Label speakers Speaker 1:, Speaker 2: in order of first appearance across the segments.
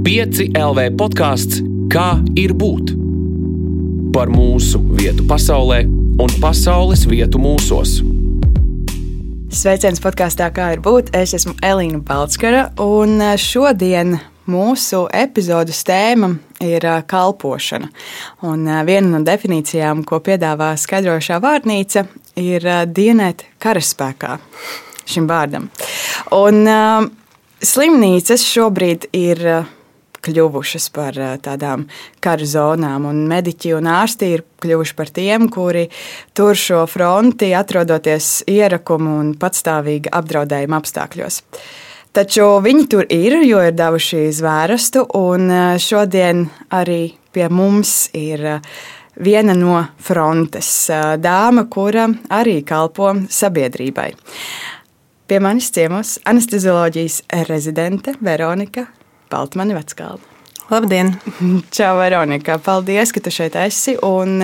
Speaker 1: 5 LV podkāsts Kā ir būt? Par mūsu vietu pasaulē un pasaules vietu mūsos.
Speaker 2: Sveiciens podkāstā, kā ir būt. Es esmu Elīna Balskara, un šodien mūsu epizodes tēma ir kalpošana. Un viena no definīcijām, ko piedāvā skaidrošā vārnīca, ir dienēt karaspēkā šim vārdam. Un, Slimnīcas šobrīd ir eh, kļuvušas par eh, tādām kara zonām, un mediķi un ārsti ir kļuvuši par tiem, kuri tur šo fronti, atrodoties ierakumu un patstāvīga apdraudējuma apstākļos. Taču viņi tur ir, jo ir devuši zvērstu, un eh, šodien arī pie mums ir viena no frontes dāma, kura arī kalpo sabiedrībai. Pie manis ciemos anestezioloģijas rezidente Veronika Baltmane Veckalna.
Speaker 3: Labdien!
Speaker 2: Čau, Veronika! Paldies, ka tu šeit esi. Un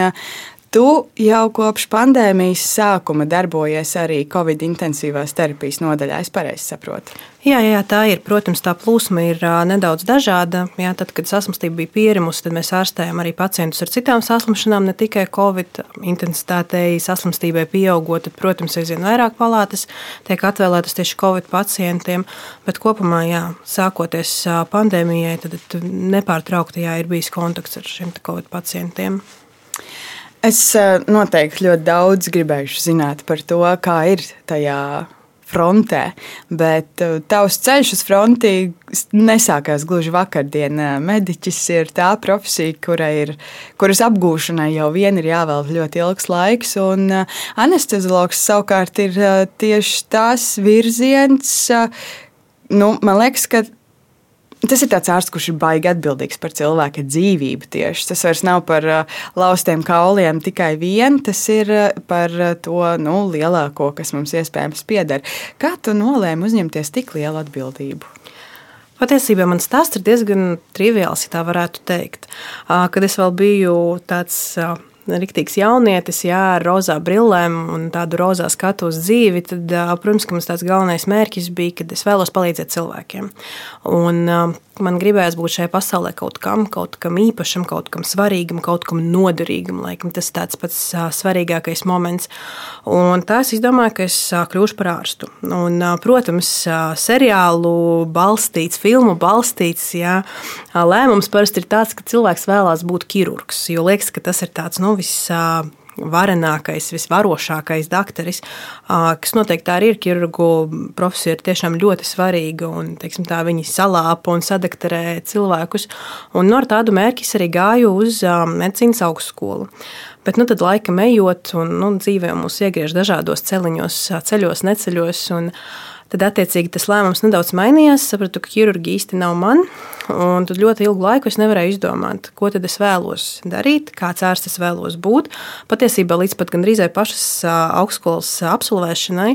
Speaker 2: Tu jau kopš pandēmijas sākuma darbojies arī Covid intensīvās terapijas nodaļā, es pareizi saprotu.
Speaker 3: Jā, jā, tā ir. Protams, tā plūsma ir nedaudz dažāda. Jā, tad, kad saslimstība bija pierimusi, tad mēs ārstējām arī pacientus ar citām saslimšanām, ne tikai Covid intensitātei, saslimstībai pieaugot. Tad, protams, aizvien vairāk palātas tiek atvēlētas tieši Covid pacientiem. Bet kopumā, jā, sākoties pandēmijai, tad nepārtraukti jā, ir bijis kontakts ar šiem Covid pacientiem.
Speaker 2: Es eh, noteikti ļoti daudz gribēju zināt par to, kā ir tajā frontē, bet eh, tavs ceļš uz fronti nesākās gluži vakardien. Mediķis ir tā profesija, kurai ir, kuras apgūšanai jau vien ir jāvēl ļoti ilgs laiks, un eh, anesteziologs savukārt ir tieši tās virziens. Nu, man liekas, ka Tas ir tāds ārsts, kurš ir baigi atbildīgs par cilvēka dzīvību. Tieši. Tas vairs nav par uh, laustiem kauliem tikai vien, tas ir uh, par uh, to nu, lielāko, kas mums iespējams pieder. Kā tu nolēmi uzņemties tik lielu atbildību?
Speaker 3: Patiesībā mans stāsts ir diezgan triviāls, ja tā varētu teikt. Kad es vēl biju tāds riktīgs jaunietis, jā, ar rozā brillēm un tādu rozā skatu uz dzīvi, tad, protams, ka mans tāds galvenais mērķis bija, ka es vēlos palīdzēt cilvēkiem. Un man gribējās būt šajā pasaulē kaut kam, kaut kam īpašam, kaut kam svarīgam, kaut kam noderīgam. Laikam, tas tāds pats svarīgākais moments. Un tā es domāju, ka es kļūšu par ārstu. Un, protams, seriālu balstīts, filmu balstīts, jā, lēmums parasti ir tāds, ka cilvēks vēlās būt ķirurgs, jo liekas, ka tas ir tāds, nu, viss varenākais, visvarošākais dakteris, kas noteikti arī ir ķirurgu profesija, ir tiešām ļoti svarīga. Un, teiksim, tā, viņi salāpa un sadakterē cilvēkus. Un no tādu mērķi es arī gāju uz medicīnas augstskolu. Bet, nu, tad laikam ejot, un nu, dzīvē mūs iegriež dažādos celiņos, ceļos, neceļos. Un, Tad, attiecīgi, tas lēmums nedaudz mainījās. Sapratu, ka ķirurģija īsti nav man. Un tad ļoti ilgu laiku es nevarēju izdomāt, ko tad es vēlos darīt, kāds ārsts es vēlos būt. Patiesībā līdz pat gandrīz pašas augstskolas absolvēšanai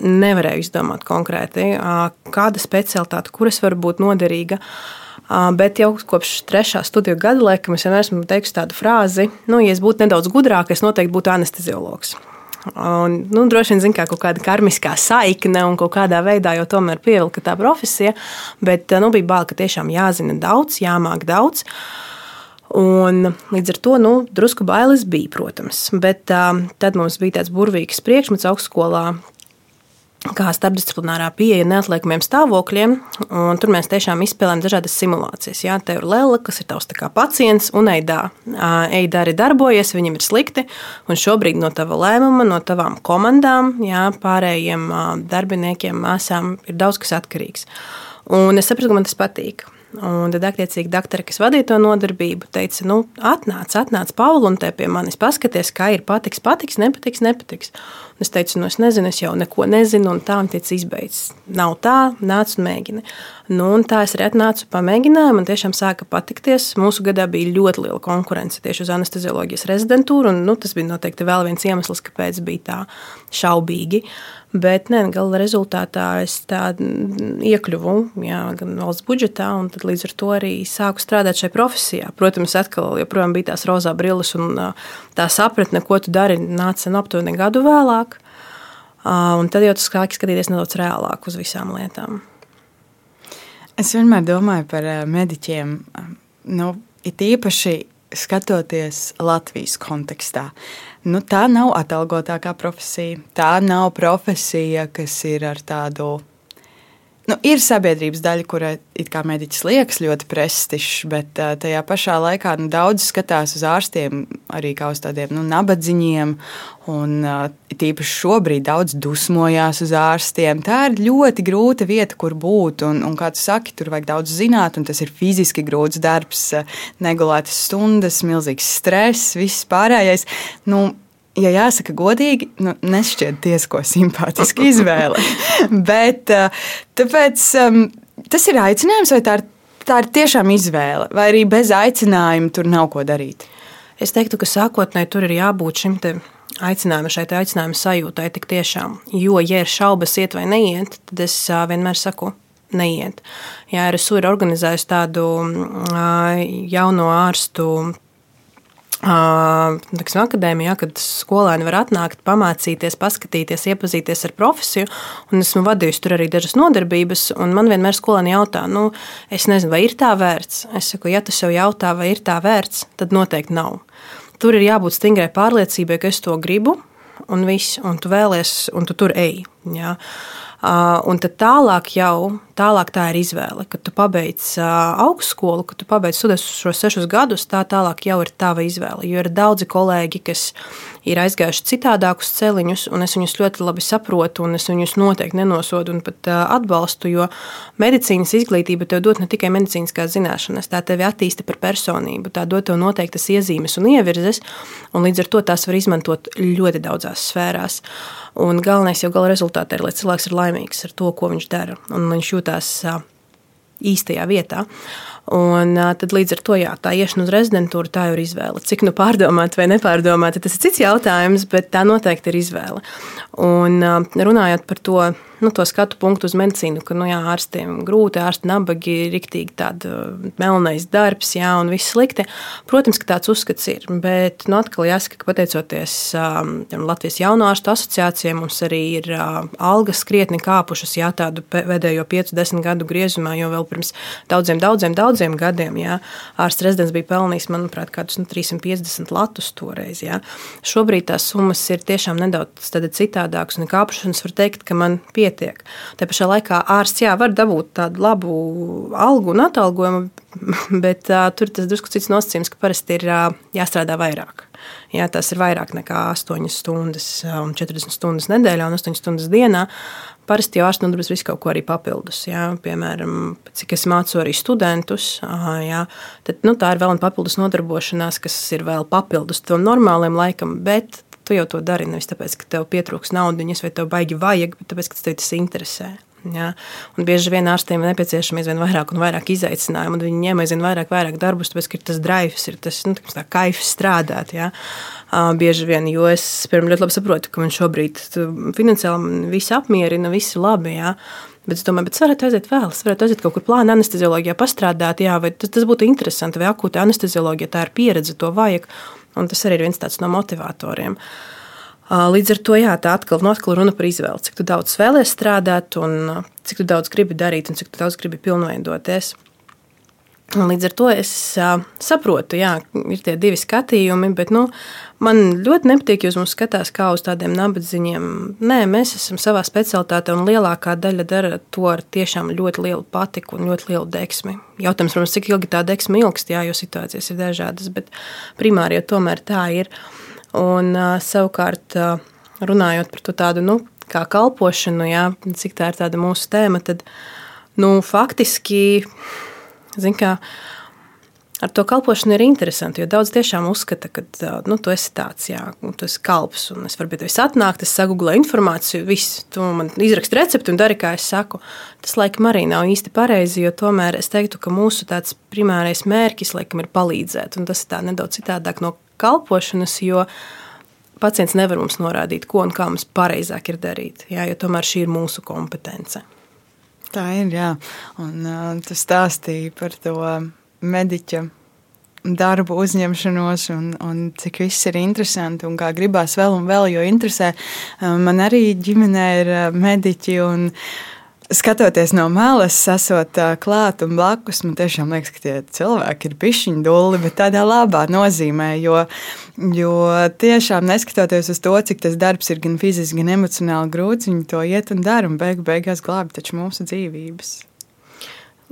Speaker 3: nevarēju izdomāt konkrēti, kāda specialitāte, kur es varu būt noderīga. Bet jau kopš trešā studiju gada, laikam, es vienmēr esmu teikusi tādu frāzi, nu, ja es būtu nedaudz gudrāk, es noteikti būtu anesteziologs. Un, nu, droši vien, zin, kā kaut kāda karmiskā saikne un kaut kādā veidā jau tomēr pievilka tā profesija, bet nu, bija bail, ka tiešām jāzina daudz, jāmāk daudz. Un, līdz ar to nu, drusku bailes bija, protams. Bet uh, tad mums bija tāds burvīgs priekšmets augstskolā, kā starpdisciplinārā pieeja neatliekamiem stāvokļiem. Tur mēs tiešām izspēlējam dažādas simulācijas. Jā, te ir Lēla, kas ir tavs pacients, un Eidā. Eidā arī darbojas, viņam ir slikti. Un šobrīd no tava lēmuma, no tavām komandām, jā, pārējiem darbiniekiem, māsām ir daudz kas atkarīgs. Un es sapratu, ka man tas patīk. Un tad, attiecīgi, doktora, kas vadīja to nodarbību, teica, nu, atnāc, atnāc, Pauli, un te pie manis paskaties, kā ir patiks, patiks, nepatiks, nepatiks. Un es teicu, nu, es nezinu, es jau neko nezinu, un tā man tiek izbeigts. Nav tā, nāc un mēģini. Nu, un tā es arī atnācu, pamēģināju, man tiešām sāka patikties. Mūsu gadā bija ļoti liela konkurence tieši uz anestezioloģijas rezidentūru, un nu, tas bija noteikti vēl viens iemesls, kāpēc bija tā šaubīgi. Bet ne, gala rezultātā es iekļuvu jā, gan valsts budžetā, un līdz ar to arī sāku strādāt šajā profesijā. Protams, atkal joprojām bija tās rozā brilles un tā sapratne, ko tu dari, nāca aptuveni gadu vēlāk. Un tad jau tas sāk skatīties nedaudz reālāk uz visām lietām.
Speaker 2: Es vienmēr domāju par mediķiem. Nu, it īpaši skatoties Latvijas kontekstā. Nu, tā nav atalgotākā profesija. Tā nav profesija, kas ir ar tādu. Nu, ir sabiedrības daļa, kurai it kā mediķis liekas ļoti prestižs, bet uh, tajā pašā laikā nu, daudz skatās uz ārstiem arī kā uz tādiem nu, nabadzīgiem. Un uh, tīpaši šobrīd daudz dusmojās uz ārstiem. Tā ir ļoti grūta vieta, kur būt. Un, un kā tu saki, tur vajag daudz zināt, un tas ir fiziski grūts darbs, negulētas stundas, milzīgs stress, viss pārējais. Nu, ja jāsaka godīgi, nu, nešķiet diezko simpātiska izvēle. Bet tāpēc, um, tas ir aicinājums, vai tā ir, tā ir tiešām izvēle, vai arī bez aicinājuma tur nav ko darīt?
Speaker 3: Es teiktu, ka sākotnēji tur ir jābūt šim aicinājumam, šai aicinājuma sajūtai tik tiešām. Jo, ja ir šaubas, iet vai neiet, tad es vienmēr saku, neiet. Jā, RSU ir organizējusi tādu jauno ārstu Teksim, akadēmijā, kad skolēni var atnākt, pamācīties, paskatīties, iepazīties ar profesiju. Esmu vadījusi tur arī dažas nodarbības, un man vienmēr skolēni jautā, nu, es nezinu, vai ir tā vērts. Es saku, ja tu sev jautā, vai ir tā vērts, tad noteikti nav. Tur ir jābūt stingrai pārliecībai, ka es to gribu, un viss, un tu vēlies, un tu tur ej. Jā. Un tad tālāk jau tālāk tā ir izvēle. Kad tu pabeidz augstskolu, kad tu pabeidz studēt šos sešus gadus, tā tālāk jau ir tava izvēle. Jo ir daudzi kolēģi, kas ir aizgājuši citādākus ceļus, un es viņus ļoti labi saprotu, un es viņus noteikti nenosodu un pat atbalstu. Jo medicīnas izglītība tev dod ne tikai medicīniskās zināšanas, tā tevi attīsta par personību, tā dod tev noteiktas iezīmes un ievirzes, un līdz ar to tās var izmantot ļoti daudzās sfērās. Un galvenais jau gala rezultātā ir, lai cilvēks ir laimīgs ar to, ko viņš dara, un viņš jūtas īstajā vietā. Un, tad līdz ar to jā, tā iešana uz rezidentūru tā ir izvēle. Cik nu pārdomāt vai nepārdomāt, tas ir cits jautājums, bet tā noteikti ir izvēle. Un runājot par to nu, to skatu punktu uz medicīnu, ka nu, jā, ārstiem grūti, ārsti nabagi, rīktīgi tāds uh, melnais darbs, jā, un viss slikti. Protams, ka tāds uzskats ir, bet nu, atkal jāsaka, ka pateicoties um, Latvijas jauno ārstu asociācijai, mums arī ir uh, algas krietni kāpušas, jā, tādu pēdējo 5-10 gadu griezumā, jo vēl pirms daudziem, daudziem, daudziem gadiem, jā, ārsts rezidents bija pelnījis, manuprāt, kādus nu, 350 latus toreiz, jā. Šobrīd tās summas ir tiešām nedaudz citādākas, un kāpušanas var teikt, ka man pietiek. Tā pašā laikā ārsts jā, var dabūt tādu labu algu un atalgojumu, bet uh, tur tas drusku cits nosacījums, ka parasti ir uh, jāstrādā vairāk. Jā, tas ir vairāk nekā 8 stundas un 40 stundas nedēļā un 8 stundas dienā. Parasti jau ārsts nodarbojas visu kaut ko arī papildus. Jā. Piemēram, cik es mācu arī studentus, jā, tad nu, tā ir vēl viena papildus nodarbošanās, kas ir vēl papildus tam normālajam laikam, bet Tu jau to dari nevis tāpēc, ka tev pietrūks naudas vai tev baigi vajag, bet tāpēc, ka tev tas interesē. Ja? Un bieži vien ārstiem ir nepieciešami aizvien vairāk un vairāk izaicinājumu, un viņi ņem aizvien vairāk, vairāk darbus, tāpēc, ka ir tas drives, ir tas nu, kaifs strādāt. Ja? Uh, bieži vien, jo es pirmie ļoti labi saprotu, ka man šobrīd finansiāli viss apmierina, viss ir labi. Ja? Bet es domāju, bet varētu aiziet vēl, es varētu aiziet kaut kur plāna anestezioloģijā, pastrādāt, jā, vai tas, tas būtu interesanti, vai akūta anestezioloģija, tā ir pieredze, to vajag. Un tas arī ir viens no motivatoriem. Līdz ar to jā, tā atkal, no atkal runa par izvēli. Cik daudz vēlēsies strādāt, un cik daudz gribi darīt, un cik daudz gribi pilnveidoties. Līdz ar to es uh, saprotu, ka ir tie divi skatījumi, bet nu, man ļoti nepatīk, ja uz mums skatās kā uz tādiem nabadzīgiem. Nē, mēs esam savā specialitātē, un lielākā daļa dara to ar tiešām ļoti lielu patiku un ļoti lielu deksmi. Jautājums, protams, cik ilgi tā deksme ilgst, jā, jo situācijas ir dažādas, bet primāri jau tomēr tā ir. Un savukārt, runājot par to tādu, nu, kā kalpošanu, jā, cik tā ir tāda mūsu tēma, tad nu, faktiski Zin, kā, ar to kalpošanu ir interesanti, jo daudz tiešām uzskata, ka nu, tu esi tāds, jā, tu esi kalps, un es varu tevis atnākt, es sagūlēju informāciju, viss, tu man izraksti recepti un dari, kā es saku. Tas, laikam, arī nav īsti pareizi, jo tomēr es teiktu, ka mūsu tāds primārais mērķis, laikam, ir palīdzēt, un tas ir tā nedaudz citādāk no kalpošanas, jo pacients nevar mums norādīt, ko un kā mums pareizāk ir darīt, jā, jo tomēr šī ir mūsu kompetence.
Speaker 2: Tā ir, jā. Un uh, tu stāstīji par to mediķa darbu uzņemšanos, un, un cik viss ir interesanti, un kā gribās vēl un vēl, jo interesē. Man arī ģimenē ir mediķi, un skatoties no malas, esot klāt un blakus, man tiešām liekas, ka tie cilvēki ir pišķiņu dulli, bet tādā labā nozīmē, jo, jo tiešām neskatoties uz to, cik tas darbs ir gan fiziski, gan emocionāli grūts, viņi to iet un dara un beigu beigās glābi taču mūsu dzīvības.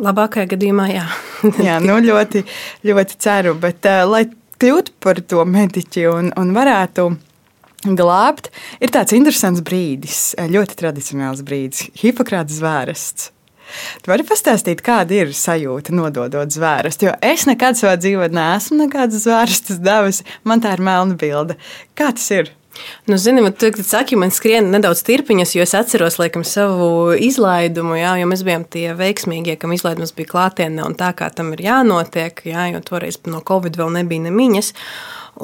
Speaker 3: Labākajā gadījumā, jā.
Speaker 2: jā, nu ļoti, ļoti ceru, bet uh, lai kļūtu par to mediķi un, un varētu glābt, ir tāds interesants brīdis, ļoti tradicionāls brīdis - Hipokrāta zvērests. Tu vari pastāstīt, kāda ir sajūta nododot zvērestu? Jo es nekad savā dzīvē neesmu nekādas zvērestas devusi. Man tā ir melna bilde. Kā tas ir?
Speaker 3: Nu, zini, man tur saka, man skrien nedaudz tirpiņas, jo es atceros laikam, savu izlaidumu, jā, jo mēs bijām tie veiksmīgie, kam izlaidums bija klātienē un tā, kā tam ir jānotiek, jā, jo toreiz no Covid vēl nebija nemiņas.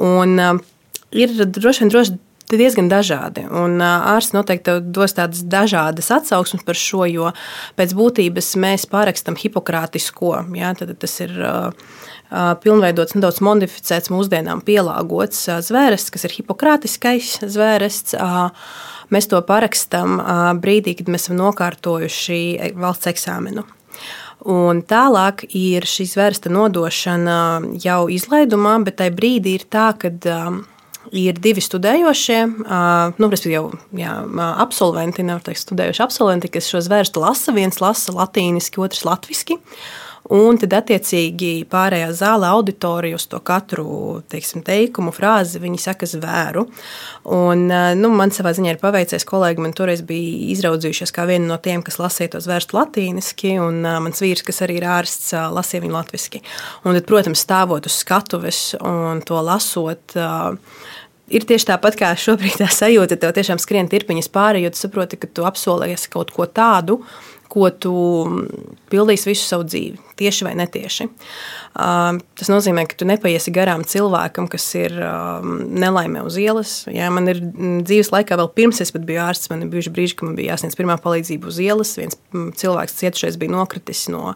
Speaker 3: Un, uh, ir droši vien droši diezgan dažādi. Un ārsts noteikti dos tādas dažādas atsauksmes par šo, jo pēc būtības mēs pārakstam hipokrātisko. Ja, tad tas ir pilnveidots, nedaudz modificēts, mūsdienām pielāgots zvērests, kas ir hipokrātiskais zvērests. Mēs to parakstam brīdī, kad mēs esam nokārtojuši valsts eksāmenu. Un tālāk ir šī zvērsta nodošana jau izlaidumā, bet tajā brīdī ir tā, ka ir divi studējošie, nu, jau jā, absolventi, nevar teikt, studējoši absolventi, kas šo zvērstu lasa. Viens lasa latīniski, otrs latviešu. Un tad, attiecīgi, pārējā zāle auditorija uz to katru teiksim, teikumu, frāzi, viņi saka, zvēru. Un, nu, man savā ziņā ir paveicies, kolēģi man toreiz bija izraudzījušies kā viena no tiem, kas lasīja to zvērstu latīniski, un uh, mans vīrs, kas arī ir ārsts, uh, lasīja viņu latviešu. Protams, stāvot uz skatuves un to lasot. Uh, ir tieši tāpat kā šobrīd tā sajūta, tev tiešām skrien tirpiņas pāri, jo tu saproti, ka tu apsolījies kaut ko tādu, ko tu pildīsi visu savu dzīvi, tieši vai netieši. Tas nozīmē, ka tu nepaiesi garām cilvēkam, kas ir nelaimē uz ielas. Jā, man ir dzīves laikā, vēl pirms es biju ārsts, man bijuši brīži, kad man bija jāsniedz pirmā palīdzība uz ielas. Viens cilvēks cietušais bija nokritis no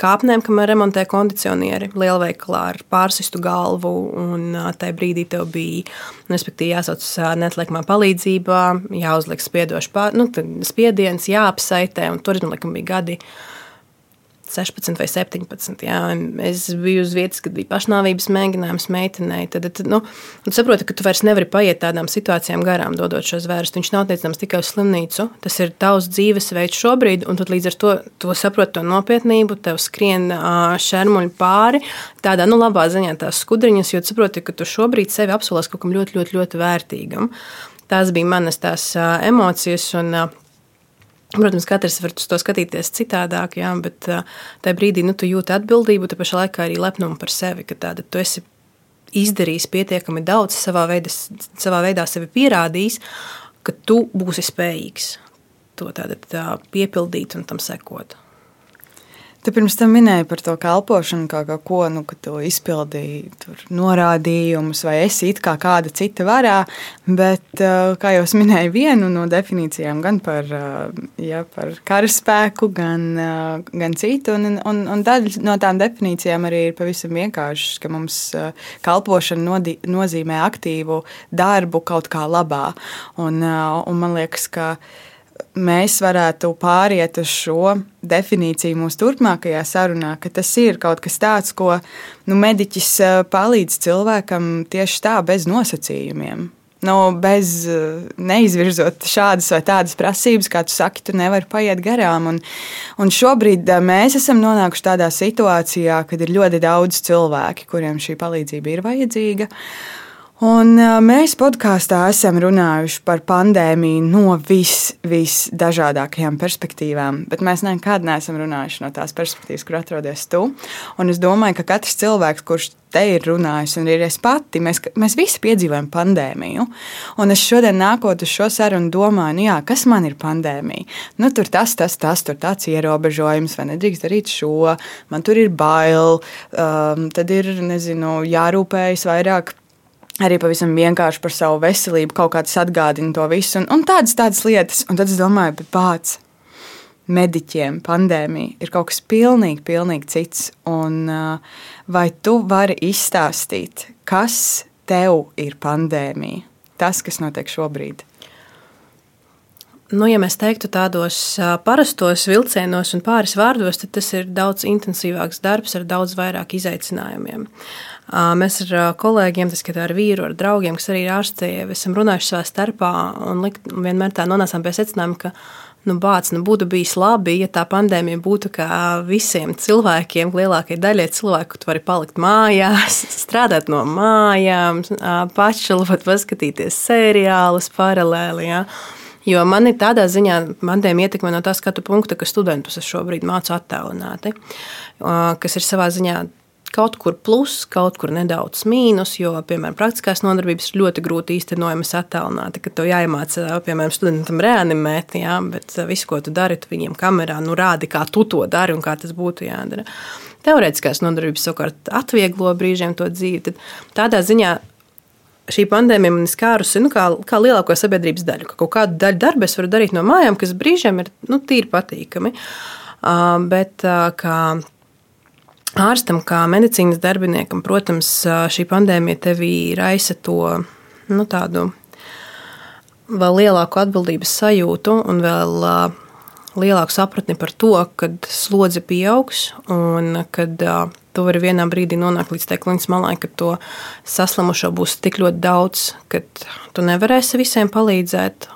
Speaker 3: kāpnēm, kamēr remontē kondicionieri lielveikalā ar pārsistu galvu. Un tajā brīdī tev bija jāsauc neatliekamā palīdzībā, jāuzliek spiedošs nu, spiediens, jāapsaitē. Tur man liekas, bija gadi 16 vai 17. Jā. Es biju uz vietas, kad bija pašnāvības mēģinājums meitenei. Tad, tad nu, tu saproti, ka tu vairs nevari paiet tādām situācijām garām, dodot šo zvērstu. Viņš nav teicams tikai uz slimnīcu. Tas ir tavs dzīvesveids šobrīd, un līdz ar to tu saproti to nopietnību. Tev skrien šermuļi pāri, tādā nu, labā ziņā tās skudriņas, jo tu saproti, ka tu šobrīd sevi apsolās kaut kam ļoti, ļoti, ļoti vērtīgam. Tās bija manas tās emocijas. Un, Protams, katrs var to skatīties citādāk, jā, bet tajā brīdī nu, tu jūti atbildību, te pašā laikā arī lepnumu par sevi, ka tāda, tu esi izdarījis pietiekami daudz, savā veidā, savā veidā sevi pierādījis, ka tu būsi spējīgs to tāda, tā, piepildīt un tam sekot.
Speaker 2: Tu pirms tam minēji par to kalpošanu, kā, kā ko nu, tu izpildīji, tur, norādījumus, vai esi it kā kāda cita varā. Bet, eh, kā jau minēju, vienu no definīcijām gan par, eh, ja, par karaspēku, gan, eh, gan citu. Un, un, un daļa no tām definīcijām arī ir pavisam vienkāršas, ka mums kalpošana nodī, nozīmē aktīvu darbu kaut kā labā. Un, un man liekas, ka mēs varētu pāriet uz šo definīciju mūsu turpmākajā sarunā, ka tas ir kaut kas tāds, ko nu, mediķis eh, palīdz cilvēkam tieši tā, bez nosacījumiem. Nu, bez eh, neizvirzot šādas vai tādas prasības, kā tu saki, tu nevari paiet garām. Un, un šobrīd eh, mēs esam nonākuši tādā situācijā, kad ir ļoti daudz cilvēki, kuriem šī palīdzība ir vajadzīga. Un mēs podkāstā esam runājuši par pandēmiju no vis, visdažādākajām perspektīvām, bet mēs nekad neesam runājuši no tās perspektīvas, kur atrodies tu. Un es domāju, ka katrs cilvēks, kurš te ir runājis, un arī es pati, mēs, mēs visi piedzīvojam pandēmiju. Un es šodien nākot uz šo sarunu, domāju, nu jā, kas man ir pandēmija? Nu, tur tas, tas, tas, tur tāds ierobežojums, vai nedrīkst darīt šo, man tur ir bail, um, tad ir, nezinu, jārūpējas vairāk arī pavisam vienkārši par savu veselību, kaut kāds atgādina to visu, un, un tādas, tādas lietas. Un tad es domāju, bet pats mediķiem pandēmija ir kaut kas pilnīgi, pilnīgi cits. Un, vai tu vari izstāstīt, kas tev ir pandēmija? Tas, kas notiek šobrīd.
Speaker 3: Nu, ja mēs teiktu tādos parastos vilcienos un pāris vārdos, tad tas ir daudz intensīvāks darbs ar daudz vairāk izaicinājumiem. Mēs ar kolēģiem, tas ir ar vīru, ar draugiem, kas arī ir ārstē, esam runājuši savā starpā un likt, vienmēr tā nonācām pie secinājuma, ka nu, bāc, nu, būtu bijis labi, ja tā pandēmija būtu kā visiem cilvēkiem, lielākajai daļai cilvēku, tu vari palikt mājās, strādāt no mājām, pašalot, paskatīties seriālus paralēli. Ja. Jo man ir tādā ziņā, mandēm ietekme no tā skatu punkta, ka studentus es šobrīd mācu attēlināti, kas ir savā ziņā kaut kur plus, kaut kur nedaudz mīnus, jo, piemēram, praktiskās nodarbības ir ļoti grūti īstenojamas attēlināti, ka to jāiemācās, piemēram, studentam reanimēt, jā, bet visu, ko tu dari, tu viņiem kamerā nu, rādi, kā tu to dari un kā tas būtu jādara. Teorētiskās nodarbības savukārt atvieglo brīžiem to dzīvi. Tad tādā ziņā šī pandēmija man ir skārusi nu, kā, kā lielāko sabiedrības daļu. Ka kaut kādu daļu darbu es varu darīt no mājām, kas brīžiem ir nu, tīri patīkami. Uh, bet uh, kā ārstam, kā medicīnas darbiniekam, protams, šī pandēmija tevī raisa to nu, tādu vēl lielāku atbildības sajūtu un vēl lielāku sapratni par to, kad slodze pieaugs un kad tu vari vienā brīdī nonākt līdz tai kliņas malai, ka to saslimušo būs tik ļoti daudz, ka tu nevarēsi visiem palīdzēt,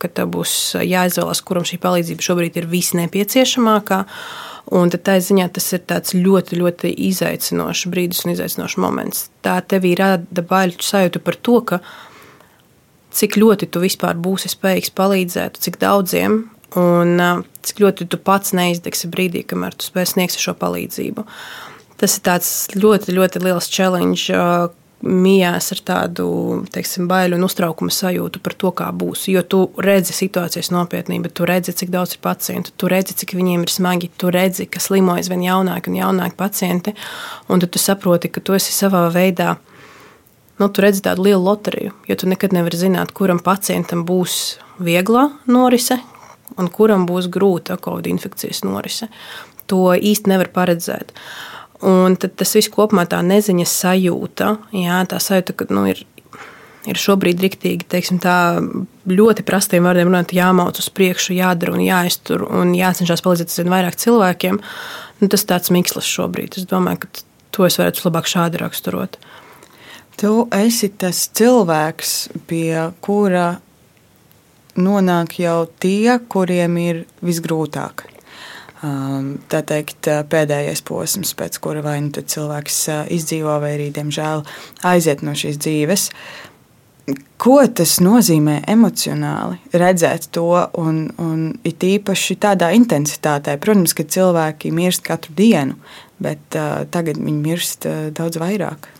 Speaker 3: ka tev būs jāizvēlas, kuram šī palīdzība šobrīd ir visnepieciešamākā. Un tā ziņā tas ir ļoti, ļoti izaicinošs brīdis un izaicinošs moments. Tā tev ir rada baļķu sajūta par to, ka cik ļoti tu vispār būsi spējīgs palīdzēt, cik daudziem, un cik ļoti tu pats neizdegsi brīdī, kamēr tu spēj sniegsi šo palīdzību. Tas ir ļoti, ļoti liels challenge. Mijās ar tādu teiksim, bailu un uztraukumu sajūtu par to, kā būs. Jo tu redzi situācijas nopietnību, tu redzi, cik daudz ir pacientu, tu redzi, cik viņiem ir smagi, tu redzi, ka slimo aizvien jaunāki un jaunāki pacienti. Un tad tu saproti, ka tu esi savā veidā, nu, tu redzi tādu lielu loteriju, jo tu nekad nevari zināt, kuram pacientam būs viegla norise un kuram būs grūta covid infekcijas norise. To īsti nevar paredzēt. Uh, Un tas viss kopumā tā neziņas sajūta, jā, tā sajūta, ka nu, ir, ir šobrīd riktīgi, teiksim, tā ļoti prastiem vārdiem runāt, jāmauc uz priekšu, jādara un jāiztur un jācenšas palīdzēt vien vairāk cilvēkiem. Nu, tas tāds mikslis šobrīd. Es domāju, ka to es varētu labāk šādi raksturot.
Speaker 2: Tu esi tas cilvēks, pie kura nonāk jau tie, kuriem ir visgrūtāk. Um, tā teikt, pēdējais posms, pēc kura vai nu cilvēks izdzīvo, vai arī, diemžēl, aiziet no šīs dzīves. Ko tas nozīmē emocionāli redzēt to, un, un it īpaši tādā intensitātē? Protams, ka cilvēki mirst katru dienu, bet uh, tagad viņi mirst uh, daudz vairāk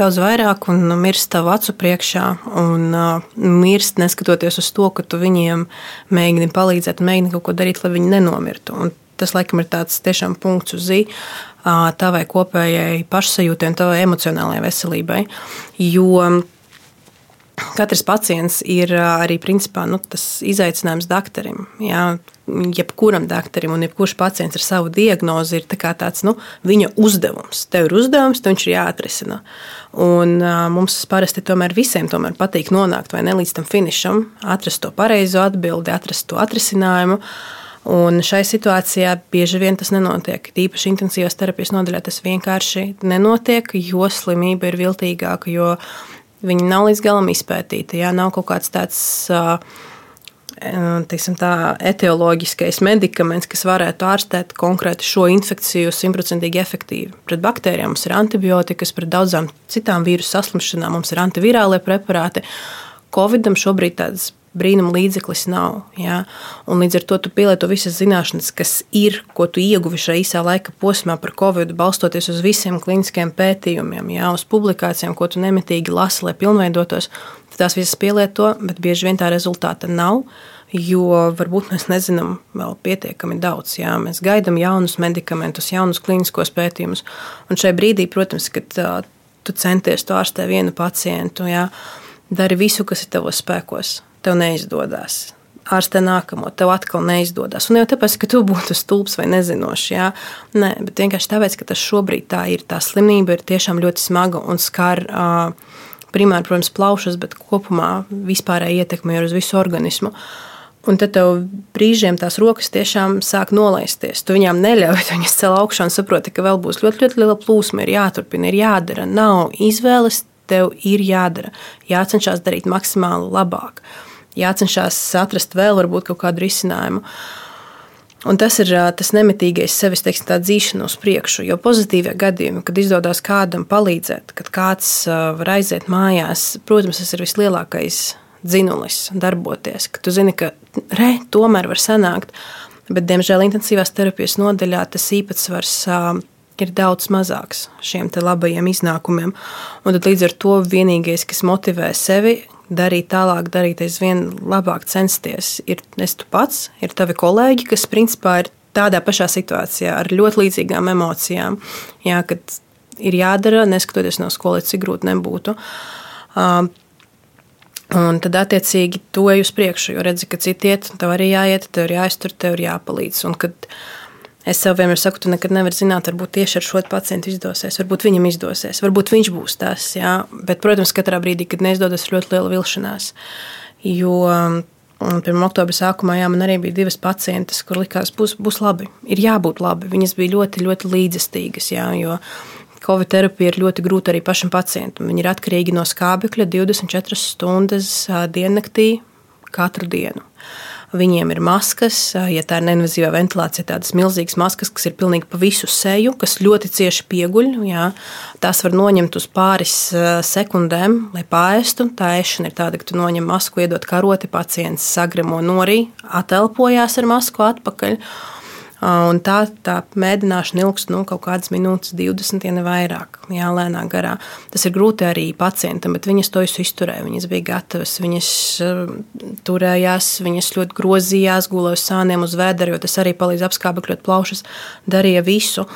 Speaker 3: daudz vairāk un mirst tavu acu priekšā. Un uh, mirst neskatoties uz to, ka tu viņiem mēģini palīdzēt, mēģini kaut ko darīt, lai viņi nenomirtu. Un tas laikam ir tāds tiešām punkts uz zīmēm tavai kopējai pašsajūtai un tavai emocionālajai veselībai. Jo katrs pacients ir arī principā, nu, tas izaicinājums doktoram. Jebkuram doktoram un jebkurš pacients ar savu diagnozi ir tā tāds nu, viņa uzdevums. Tev ir uzdevums, tev viņš ir jāatrisina. Un, uh, mums parasti tomēr visiem tomēr patīk nonākt ne līdz tam finišam, atrast to pareizo atbildi, atrast to atrisinājumu. Uh, Un šai situācijā bieži vien tas nenotiek. Tīpaši intensīvās terapijas nodaļā tas vienkārši nenotiek, jo slimība ir viltīgāka, jo viņi nav līdz galam izpētīti. Jā, nav kaut kāds tāds. Teiksim, tā etioloģiskais medikaments, kas varētu ārstēt konkrēti šo infekciju simtprocentīgi efektīvi. Pret baktērijām mums ir antibiotikas, pret daudzām citām vīrusu saslimšanām mums ir antivirālie preparāti. Covidam šobrīd tādas brīnuma līdzeklis nav. Ja? Un līdz ar to tu pielieto visas zināšanas, kas ir, ko tu ieguvi šajā īsā laika posmā par covid, balstoties uz visiem kliniskiem pētījumiem, ja? uz publikācijām, ko tu nemitīgi lasi, lai pilnveidotos. Tās visas pielieto, bet bieži vien tā rezultāta nav. Jo varbūt mēs nezinām vēl pietiekami daudz. Jā. Mēs gaidām jaunus medikamentus, jaunus kliniskos pētījumus. Un šajā brīdī, protams, kad uh, tu centies to ārstēt vienu pacientu, jā, dari visu, kas ir tavos spēkos tev neizdodas. Ārstē nākamo, tev atkal neizdodas. Un jau tāpēc, ka tu būtu stulbs vai nezinošs, jā, Nē, bet vienkārši tāpēc, ka tas šobrīd tā ir. Tā slimība ir tiešām ļoti smaga un skar primāri, protams, plaušas, bet kopumā vispārēji ietekmē uz visu organismu. Un tad tev brīžiem tās rokas tiešām sāk nolaisties. Tu viņām neļauj, viņas cel augšā un saproti, ka vēl būs ļoti, ļoti liela plūsma, ir jāturpina, ir jādara. Nav izvēles, tev ir jādara. Jācenšas darīt maksimāli labāk. Jācenšas atrast vēl varbūt kaut kādu risinājumu. Un tas ir tas nemitīgais sevis teiksim, dzīšana uz priekšu. Jo pozitīvie gadījumi, kad izdodas kādam palīdzēt, kad kāds var aiziet mājās, protams, tas ir vislielākais dzinulis darboties. Ka tu zini, ka re, tomēr var sanākt, bet, diemžēl, intensīvās terapijas nodaļā tas īpatsvars ir daudz mazāks šiem labajiem iznākumiem. Un tad līdz ar to vienīgais, kas motivē sevi darīt tālāk, darīt aizvien labāk, censties, ir es tu pats, ir tavi kolēģi, kas principā ir tādā pašā situācijā, ar ļoti līdzīgām emocijām. Jā, kad ir jādara, neskatoties no skolas, cik grūti nebūtu. Un tad, attiecīgi, to ej uz priekšu, jo redzi, ka citi iet, tev arī jāiet, tev ir jāiztur, tev ir jāpalīdz. Un, kad es sev vienmēr saku, tu nekad nevari zināt, varbūt tieši ar šo pacientu izdosies, varbūt viņam izdosies, varbūt viņš būs tas. Jā. Bet, protams, katrā brīdī, kad neizdodas, ir ļoti liela vilšanās. Jo pirmā oktobra sākumā jā, man arī bija divas pacientes, kur likās, būs, būs labi, ir jābūt labi. Viņas bija ļoti, ļoti līdzestīgas. Jā, Covid terapija ir ļoti grūta arī pašam pacientam. Viņi ir atkarīgi no skābekļa 24 stundas diennaktī katru dienu. Viņiem ir maskas, ja tā ir neinvazīvā ventilācija, tādas milzīgas maskas, kas ir pilnīgi pa visu seju, kas ļoti cieši pieguļ. Jā. Tās var noņemt uz pāris sekundēm, lai pāristu. Tā ēšana ir tāda, ka tu noņem masku, iedod karoti, pacients sagremo norī, atelpojās ar masku atpakaļ Un tā, tā mēdināšana ilgst nu, kaut kādas minūtes, 20, ja ne vairāk, jā, lēnā garā. Tas ir grūti arī pacientam, bet viņas to izturēja. Viņas bija gatavas, viņas turējās, viņas ļoti grozījās, gulēja uz sāniem, uz vēdera, jo tas arī palīdz apskābekļot plaušas, darīja visu.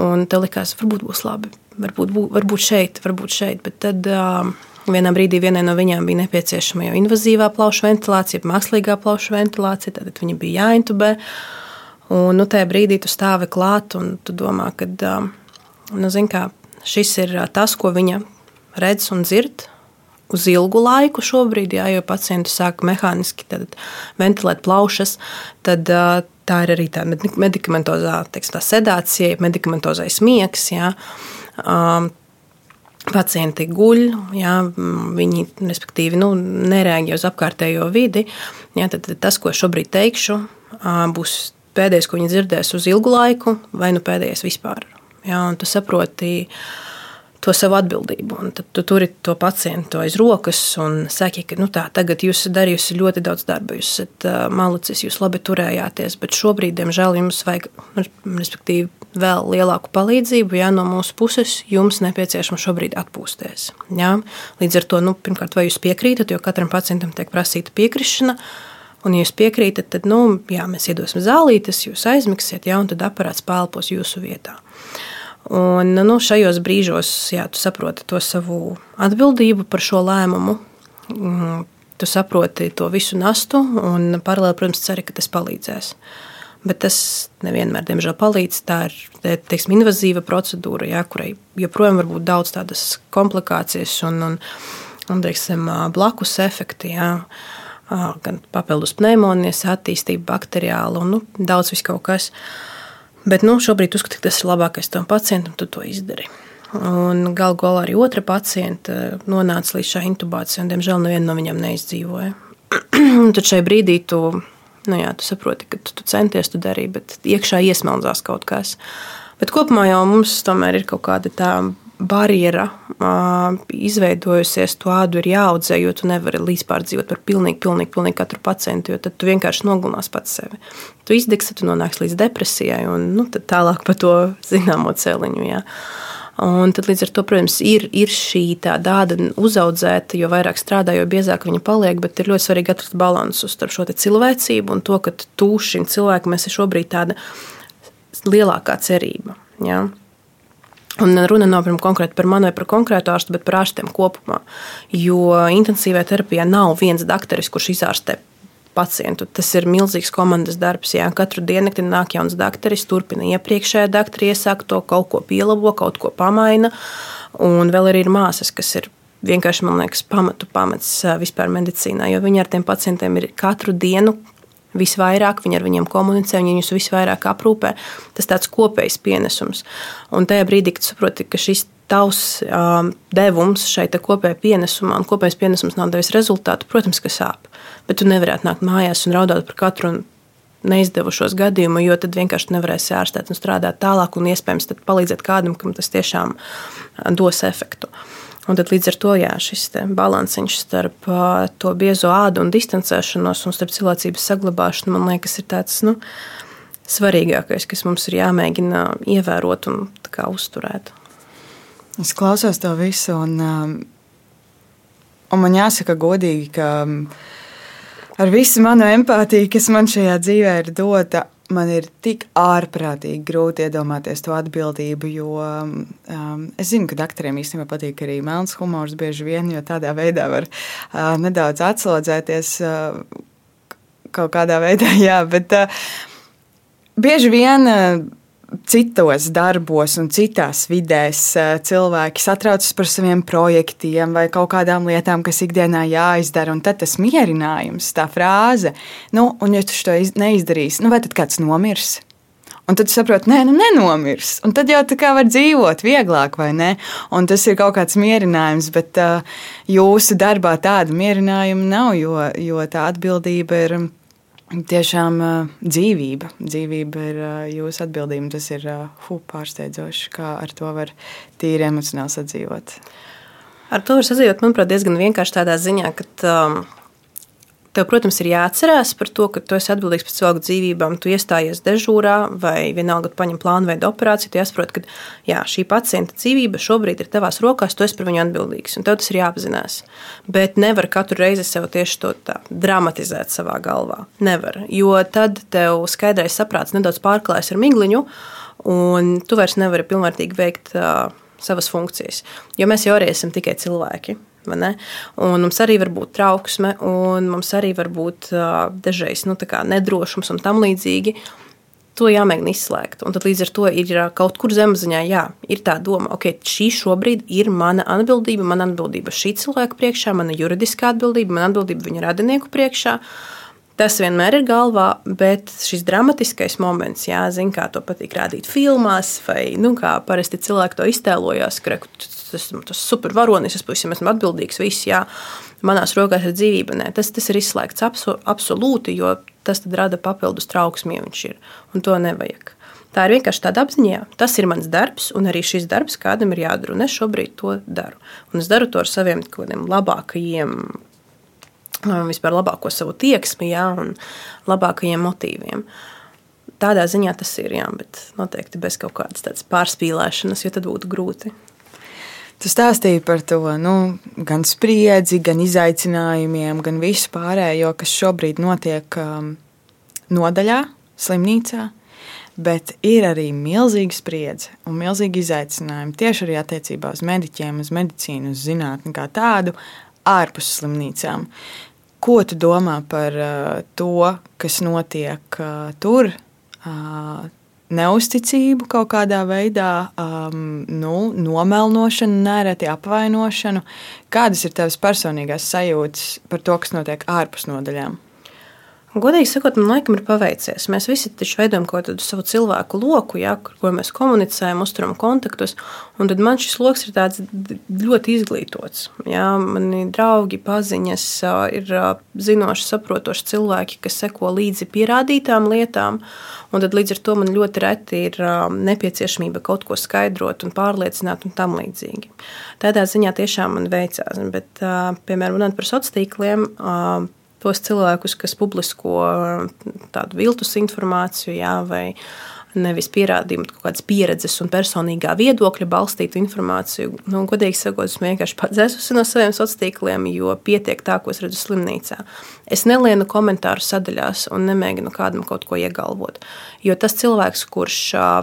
Speaker 3: Un te likās, varbūt būs labi, varbūt, varbūt šeit, varbūt šeit. Bet tad uh, vienā brīdī vienai no viņām bija nepieciešama jau invazīvā plaušu ventilācija, mākslīgā plaušu ventilācija, tad viņa bija jāintubē. Un, nu, tajā brīdī tu stāvi klāt un tu domā, ka nu, kā, šis ir tas, ko viņa redz un dzird. Uz ilgu laiku šobrīd, jā, jo pacienti sāk mehāniski ventilēt plaušas, tad tā ir arī tā medikamentozā teiksim, tā sedācija, medikamentozais miegs. Jā. Pacienti guļ, jā, viņi respektīvi, nu, nereaģē uz apkārtējo vidi. Jā, tad, tad tas, ko šobrīd teikšu, būs pēdējais, ko viņi dzirdēs uz ilgu laiku, vai nu pēdējais vispār. Jā, un tu saproti to savu atbildību. Un tad tu turi to pacientu aiz rokas un saki, ka nu tā, tagad jūs esat darījusi ļoti daudz darba, jūs esat uh, malicis, jūs labi turējāties, bet šobrīd, diemžēl, jums vajag, respektīvi, vēl lielāku palīdzību. Jā, no mūsu puses jums nepieciešams šobrīd atpūsties. Jā. Līdz ar to, nu, pirmkārt, vai jūs piekrītat, jo katram pacientam tiek prasīta piekrišana. Un, ja jūs piekrītat, tad nu, jā, mēs iedosim zālītes, jūs aizmigsiet, ja, un tad aparāts pēlpos jūsu vietā. Un, nu, šajos brīžos jā, tu saproti to savu atbildību par šo lēmumu. Mm, tu saproti to visu nastu, un paralēli, protams, ceri, ka tas palīdzēs. Bet tas nevienmēr, diemžēl, palīdz. Tā ir teiksim, invazīva procedūra, jā, kurai joprojām var būt daudz tādas komplikācijas un, un, un teiksim, blakus efekti. Jā gan papildus pneimonijas attīstība, bakteriāla un nu, daudz vis kaut kas. Bet nu, šobrīd uzskatu, ka tas ir labākais tam pacientam, tu to izdari. Galu galā arī otra pacienta nonāca līdz šai intubācijai, un diemžēl neviena no viņiem neizdzīvoja. tad šai brīdī tu, nu jā, tu saproti, ka tu, tu centies, tu darīji, bet iekšā iesmeldzās kaut kas. Bet kopumā jau mums tomēr ir kaut kāda tā barjera uh, izveidojusies, to ādu ir jāaudzē, jo tu nevari līdz dzīvot par pilnīgi, pilnīgi, pilnīgi katru pacientu, jo tad tu vienkārši nogulinās pats sevi. Tu izdegsi, tu nonāksi līdz depresijai un nu, tālāk pa to zināmo celiņu. Jā. Un tad, līdz ar to, protams, ir, ir šī tāda uzaudzēta, jo vairāk strādā, jo biezāk viņa paliek. Bet ir ļoti svarīgi atrast līdzsvaru starp šo cilvēcību un to, ka tu šim cilvēkam esi šobrīd tāda lielākā cerība. Ja? Un runa nav konkrēti par mani vai par konkrētu ārstu, bet par ārstiem kopumā. Jo intensīvā terapijā nav viens dakteris, kurš izārstē pacientu. Tas ir milzīgs komandas darbs. Jā. Katru dienu nāk jauns dakteris, turpina iepriekšējā doktora iesākto, kaut ko pielabo, kaut ko pamaina. Un vēl arī ir māsas, kas ir vienkārši, man liekas, pamatu pamats vispār medicīnā, jo viņi ar tiem pacientiem ir katru dienu visvairāk, viņi ar viņiem komunicē, viņi viņus visvairāk aprūpē. Tas tāds kopējs pienesums. Un tajā brīdī, kad saproti, ka šis tavs um, devums šai kopējai pienesumam, un kopējais pienesums nav devis rezultātu, protams, ka sāp. Bet tu nevarētu nākt mājās un raudāt par katru neizdevušos gadījumu, jo tad vienkārši nevarēsi ārstēt un strādāt tālāk, un iespējams palīdzēt kādam, kam tas tiešām dos efektu. Un tad līdz ar to jā, šis balansiņš starp to biezo ādu un distancēšanos un starp cilvēcības saglabāšanu, man liekas, ir tāds nu, svarīgākais, kas mums ir jāmēģina ievērot un uzturēt.
Speaker 2: Es klausos to visu, un, un man jāsaka godīgi, ka ar visu manu empātiju, kas man šajā dzīvē ir dota, man ir tik ārprātīgi grūti iedomāties to atbildību, jo um, es zinu, ka doktoriem īstenībā patīk arī melns humors bieži vien, jo tādā veidā var uh, nedaudz atslodzēties uh, kaut kādā veidā, jā, bet uh, bieži vien. Uh, citos darbos un citās vidēs eh, cilvēki satraucas par saviem projektiem vai kaut kādām lietām, kas ikdienā jāizdara. Un tad tas mierinājums, tā frāze, nu, un ja tu to neizdarīsi, nu, vai tad kāds nomirs? Un tad saproti, nē, nu nenomirs. Un tad jau tā kā var dzīvot vieglāk, vai ne? Un tas ir kaut kāds mierinājums, bet uh, jūsu darbā tāda mierinājuma nav, jo, jo tā atbildība ir Tiešām dzīvība. Dzīvība ir jūsu atbildība. Tas ir hu, pārsteidzoši, kā ar to var tīri emocionāli sadzīvot.
Speaker 3: Ar to var sadzīvot, manuprāt, diezgan vienkārši tādā ziņā, ka um, Tev, protams, ir jāatcerās par to, ka tu esi atbildīgs par cilvēku dzīvībām. Tu iestājies dežūrā vai vienalga, tu paņem plānu veidu operāciju. Tu saproti, ka jā, šī pacienta dzīvība šobrīd ir tavās rokās, tu esi par viņu atbildīgs. Un tev tas ir jāapzinās. Bet nevar katru reizi sev tieši to tā, dramatizēt savā galvā. Nevar. Jo tad tev skaidrais saprāts nedaudz pārklājas ar migliņu, un tu vairs nevari pilnvērtīgi veikt uh, savas funkcijas. Jo mēs jau arī esam tikai cilvēki. Un mums arī var būt trauksme, un mums arī var būt dažreiz nu, nedrošums un tam līdzīgi. To jāmēģina izslēgt. Un tad līdz ar to ir kaut kur zemapziņā, jā, ir tā doma, ka okay, šī šobrīd ir mana atbildība, mana atbildība šī cilvēka priekšā, mana juridiskā atbildība, mana atbildība viņa radinieku priekšā. Tas vienmēr ir galvā, bet šis dramatiskais moments, jā, zin, kā to patīk rādīt filmās, vai nu, kā parasti cilvēki to iztēlojas, ka tas ir supervaronis, es pavisam esmu atbildīgs, viss, jā, manās rokās ir dzīvība. Nē, tas, tas ir izslēgts abso, absolūti, jo tas rada papildus trauksmi, ja viņš ir, un to nevajag. Tā ir vienkārši tāda apziņa, tas ir mans darbs, un arī šis darbs kādam ir jādara. Un es šobrīd to daru. Un es daru to ar saviem labākajiem, vispār labāko savu tieksmi, jā, un labākajiem motīviem. Tādā ziņā tas ir, jā, bet noteikti bez kaut kādas pārspīlēšanas, jo tad būtu grūti.
Speaker 2: Tu stāstīji par to nu, gan spriedzi, gan izaicinājumiem, gan visu pārējo, kas šobrīd notiek um, nodaļā, slimnīcā. Bet ir arī milzīga spriedze un milzīga izaicinājuma tieši arī attiecībā uz mediķiem, uz medicīnu, uz zinātnē, kā tādu ārpus slimnīcām. Ko tu domā par uh, to, kas notiek uh, tur? Uh, neusticību kaut kādā veidā, um, nu, nomelnošanu, nereti apvainošanu. Kādas ir tavas personīgās sajūtas par to, kas notiek ārpus nodaļām?
Speaker 3: Godīgi sakot, man laikam ir paveicies. Mēs visi taču veidojam kaut kādu savu cilvēku loku, jā, ar ko mēs komunicējam, uzturam kontaktus. Un tad man šis lokus ir ļoti izglītots. Jā, mani draugi, paziņas ir zinoši, saprotoši cilvēki, kas seko līdzi pierādītām lietām. Un tad līdz ar to man ļoti reti ir nepieciešamība kaut ko skaidrot un pārliecināt un tam līdzīgi. Tādā ziņā tiešām man veicās. Bet, piemēram, runāt par sociāliem tīkliem tos cilvēkus, kas publisko tādu viltus informāciju, jā, vai nevis pierādījumu, kaut kādas pieredzes un personīgā viedokļa balstītu informāciju. Nu, godīgi sakot, es vienkārši padzēsusi no saviem sociāliem tīkliem, jo pietiek tā, ko es redzu slimnīcā. Es nelienu komentāru sadaļās un nemēģinu kādam kaut ko iegalvot. Jo tas cilvēks, kurš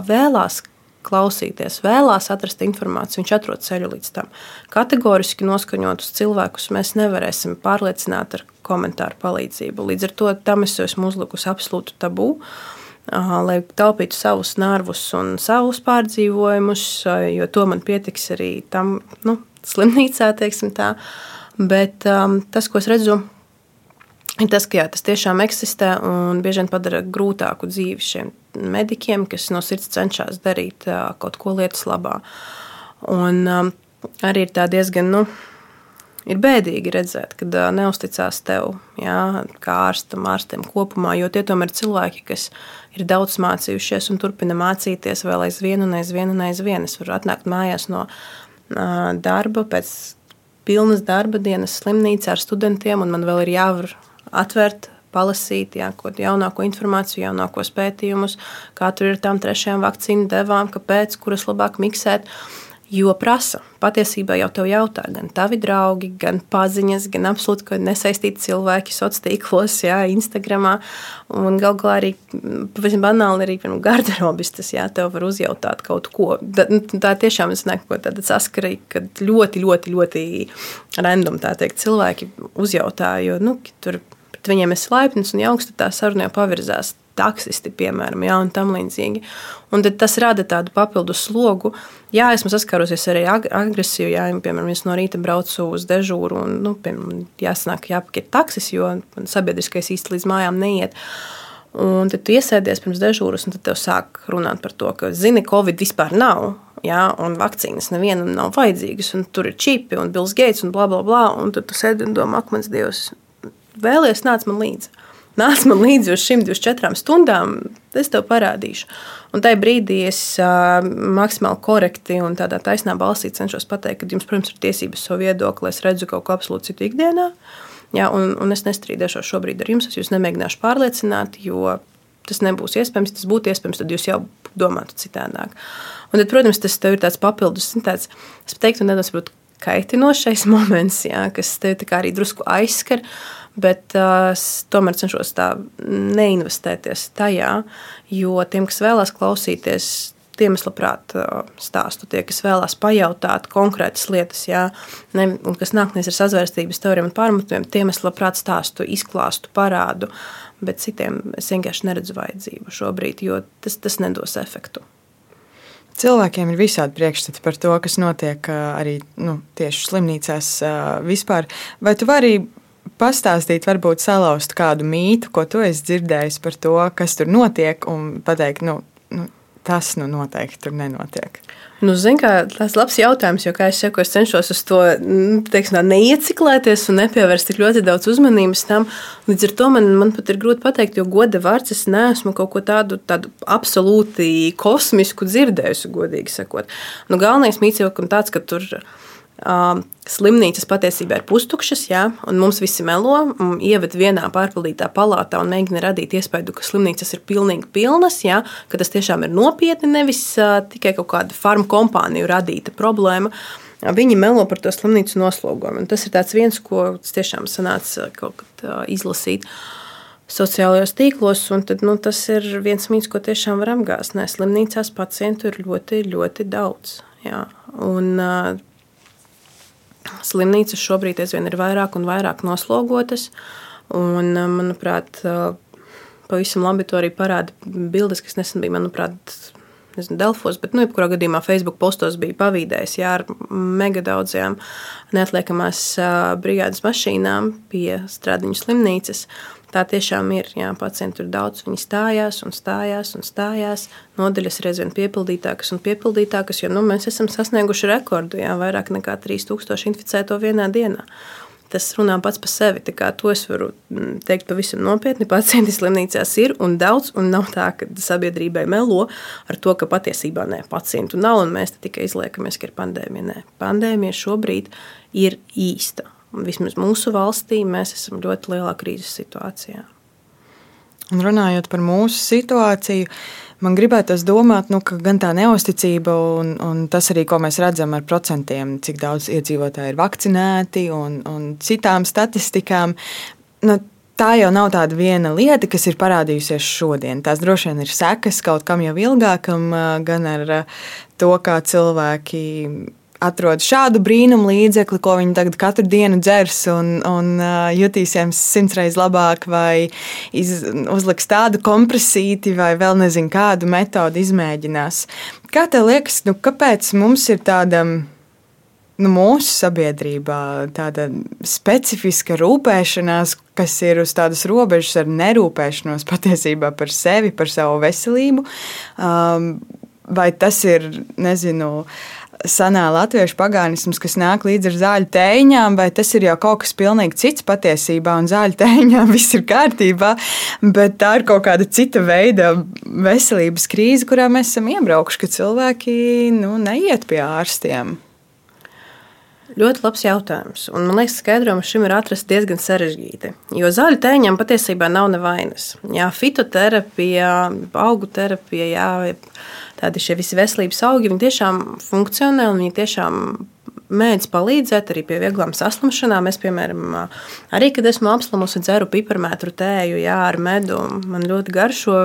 Speaker 3: vēlās klausīties, vēlās atrast informāciju, viņš atrod ceļu līdz tam. Kategoriski noskaņotus cilvēkus mēs nevarēsim pārliecināt ar komentāru palīdzību. Līdz ar to tam es esmu uzlikusi absolūtu tabu. Lai taupītu savus nervus un savus pārdzīvojumus, jo to man pietiks arī tam nu, slimnīcā, teiksim tā. Bet um, tas, ko es redzu ir tas, ka jā, tas tiešām eksistē un bieži vien padara grūtāku dzīvi šiem medikiem, kas no sirds cenšas darīt kaut ko lietas labā. Un arī ir tā diezgan. Nu, Ir bēdīgi redzēt, kad neusticās tev, jā, kā ārstam, ārstiem kopumā, jo tie tomēr ir cilvēki, kas ir daudz mācījušies un turpina mācīties vēl aizvien un aizvien un aizvien. Es varu atnākt mājās no darba pēc pilnas darba dienas slimnīcā ar studentiem, un man vēl ir jāvar atvērt palasīt, jā, ko jaunāko informāciju, jaunākos pētījumus, kā tur ir tām trešajām vakcīnu devām, kāpēc, kuras labāk miksēt. Jo prasa, patiesībā jau te jautā gan tavi draugi, gan paziņas, gan absolūti nesaistīti cilvēki sociālos tīklos, jā, Instagram. Un galu galā arī pavisam banāli arī garderobis tas, jā, tev var uzjautāt kaut ko. Tā, nu, tā tiešām es neku tāda saskarīga, kad ļoti, ļoti, ļoti random teikt cilvēki uzjautā, jo, nu, tur pret viņiem esi laipns un jauks, tad tā saruna jau pavirzās taksisti, piemēram, ja, un tam līdzīgi. Un tas rada tādu papildus slogu. Jā, esmu saskārusies arī ar agresiju. Jā, piemēram, es no rīta braucu uz dežūru un, nu, piemēram, jāsanāk, jāpakaļ taksis, jo sabiedriskais īsti līdz mājām neiet. Un tad tu iesēdies pirms dežūras, un tad tev sāk runāt par to, ka, zini, Covid vispār nav. Ja, un vakcīnas nevienam nav vajadzīgas, un tur ir čipi un Bills Gates un bla, bla, bla. Un tad tu sēdi un domā, ak, mans Dievs, vēlies nāc man līdzi nāc man līdzi uz šīm 24 stundām, es tev parādīšu. Un tajā brīdī es uh, maksimāli korekti un tādā taisnā balsī cenšos pateikt, ka jums, protams, ir tiesības savu viedokli. Es redzu kaut ko absolūti citu ikdienā, jā, un, un es nestrīdēšos šobrīd ar jums. Es jūs nemēģināšu pārliecināt, jo tas nebūs iespējams. Tas būtu iespējams, tad jūs jau domātu citādāk. Un tad, protams, tas ir tāds papildus, tāds, es teiktu, nedaudz kaitinošais moments, jā, kas tev arī drusku aizskar. Uh, Bet uh, es tomēr cenšos tā neinvestēties tajā, jo tiem, kas vēlās klausīties, tiem es labprāt uh, stāstu. Tie, kas vēlās pajautāt konkrētas lietas, jā, ne, un kas nāk nevis ar sazvērstības teorijām un pārmetumiem, tiem es labprāt stāstu, izklāstu, parādu. Bet citiem es vienkārši neredzu vajadzību šobrīd, jo tas, tas nedos efektu.
Speaker 2: Cilvēkiem ir visādi priekšstati par to, kas notiek arī nu, tieši slimnīcās vispār. Vai tu vari pastāstīt, varbūt salauzt kādu mītu, ko tu esi dzirdējis par to, kas tur notiek, un pateikt, nu, nu tas nu noteikti tur nenotiek.
Speaker 3: Nu, zin, kā, tas ir labs jautājums, jo, kā es saku, es cenšos uz to nu, teiksim, neieciklēties un nepievērst tik ļoti daudz uzmanības tam. Līdz ar to man, man pat ir grūti pateikt, jo goda vārds es neesmu kaut ko tādu, tādu absolūti kosmisku dzirdējusi, godīgi sakot. Nu, galvenais mīts jau ir tāds, ka tur ir Slimnīcas patiesībā ir pustukšas, jā, un mums visi melo, ieved vienā pārpildītā palātā un mēģina radīt iespēju, ka slimnīcas ir pilnīgi pilnas, jā, ka tas tiešām ir nopietni, nevis tikai kaut kāda farmu kompāniju radīta problēma. Viņi melo par to slimnīcu noslogojumu. Un tas ir viens, ko tiešām sanāca kaut kad izlasīt sociālajos tīklos. Tad, nu, tas ir viens mīts, ko tiešām var apgāzt. Nē, slimnīcās pacientu ir ļoti, ļoti daudz. Jā. Un, Slimnīcas šobrīd aizvien ir vairāk un vairāk noslogotas. Un, manuprāt, pavisam labi to arī parāda bildes, kas nesen bija, manuprāt, nezinu, Delfos, bet, nu, jebkurā gadījumā Facebook postos bija pavīdējis jā, ar mega daudzajām neatliekamās brigādes mašīnām pie Stradiņu slimnīcas. Tā tiešām ir. Jā, pacienti ir daudz, viņi stājās un stājās un stājās. Nodaļas ir aizvien piepildītākas un piepildītākas, jo nu, mēs esam sasnieguši rekordu. Jā, vairāk nekā 3000 inficēto vienā dienā. Tas runā pats par sevi. To es varu mm, teikt pavisam nopietni. Pacienti slimnīcās ir un daudz, un nav tā, ka sabiedrībai melo ar to, ka patiesībā nē, pacientu nav, un mēs tikai izliekamies, ka ir pandēmija. Nē, pandēmija šobrīd ir īsta vismaz mūsu valstī, mēs esam ļoti lielā krīzes situācijā.
Speaker 2: Un runājot par mūsu situāciju, man gribētos domāt, nu, ka gan tā neusticība, un, un tas arī, ko mēs redzam ar procentiem, cik daudz iedzīvotāji ir vakcinēti un, un citām statistikām. Nu, tā jau nav tāda viena lieta, kas ir parādījusies šodien. Tās droši vien ir sekas kaut kam jau ilgākam, gan ar to, kā cilvēki atrod šādu brīnumu līdzekli, ko viņi tagad katru dienu dzers un, un uh, jutīsies simtreiz labāk, vai iz, uzliks tādu kompresīti, vai vēl nezinu, kādu metodi izmēģinās. Kā tev liekas, nu, kāpēc mums ir tāda nu, mūsu sabiedrībā tāda specifiska rūpēšanās, kas ir uz tādas robežas ar nerūpēšanos patiesībā par sevi, par savu veselību. Um, vai tas ir, nezinu, senā latviešu pagānisms, kas nāk līdz ar zāļu tēņām, vai tas ir jau kaut kas pilnīgi cits patiesībā, un zāļu tēņām viss ir kārtībā, bet tā ir kaut kāda cita veida veselības krīze, kurā mēs esam iebraukuši, ka cilvēki nu, neiet pie ārstiem.
Speaker 3: Ļoti labs jautājums. Un, man liekas, skaidrojums šim ir atrasts diezgan sarežģīti. Jo zāļu tēņiem patiesībā nav nevainas. Jā, fitoterapija, augu terapija, jā, tādi šie visi veselības augi, viņi tiešām funkcionē un viņi tiešām mēdz palīdzēt arī pie vieglām saslimšanām. Es, piemēram, arī, kad esmu apslimusi, dzeru piparmētru tēju jā, ar medu. Man ļoti garšo.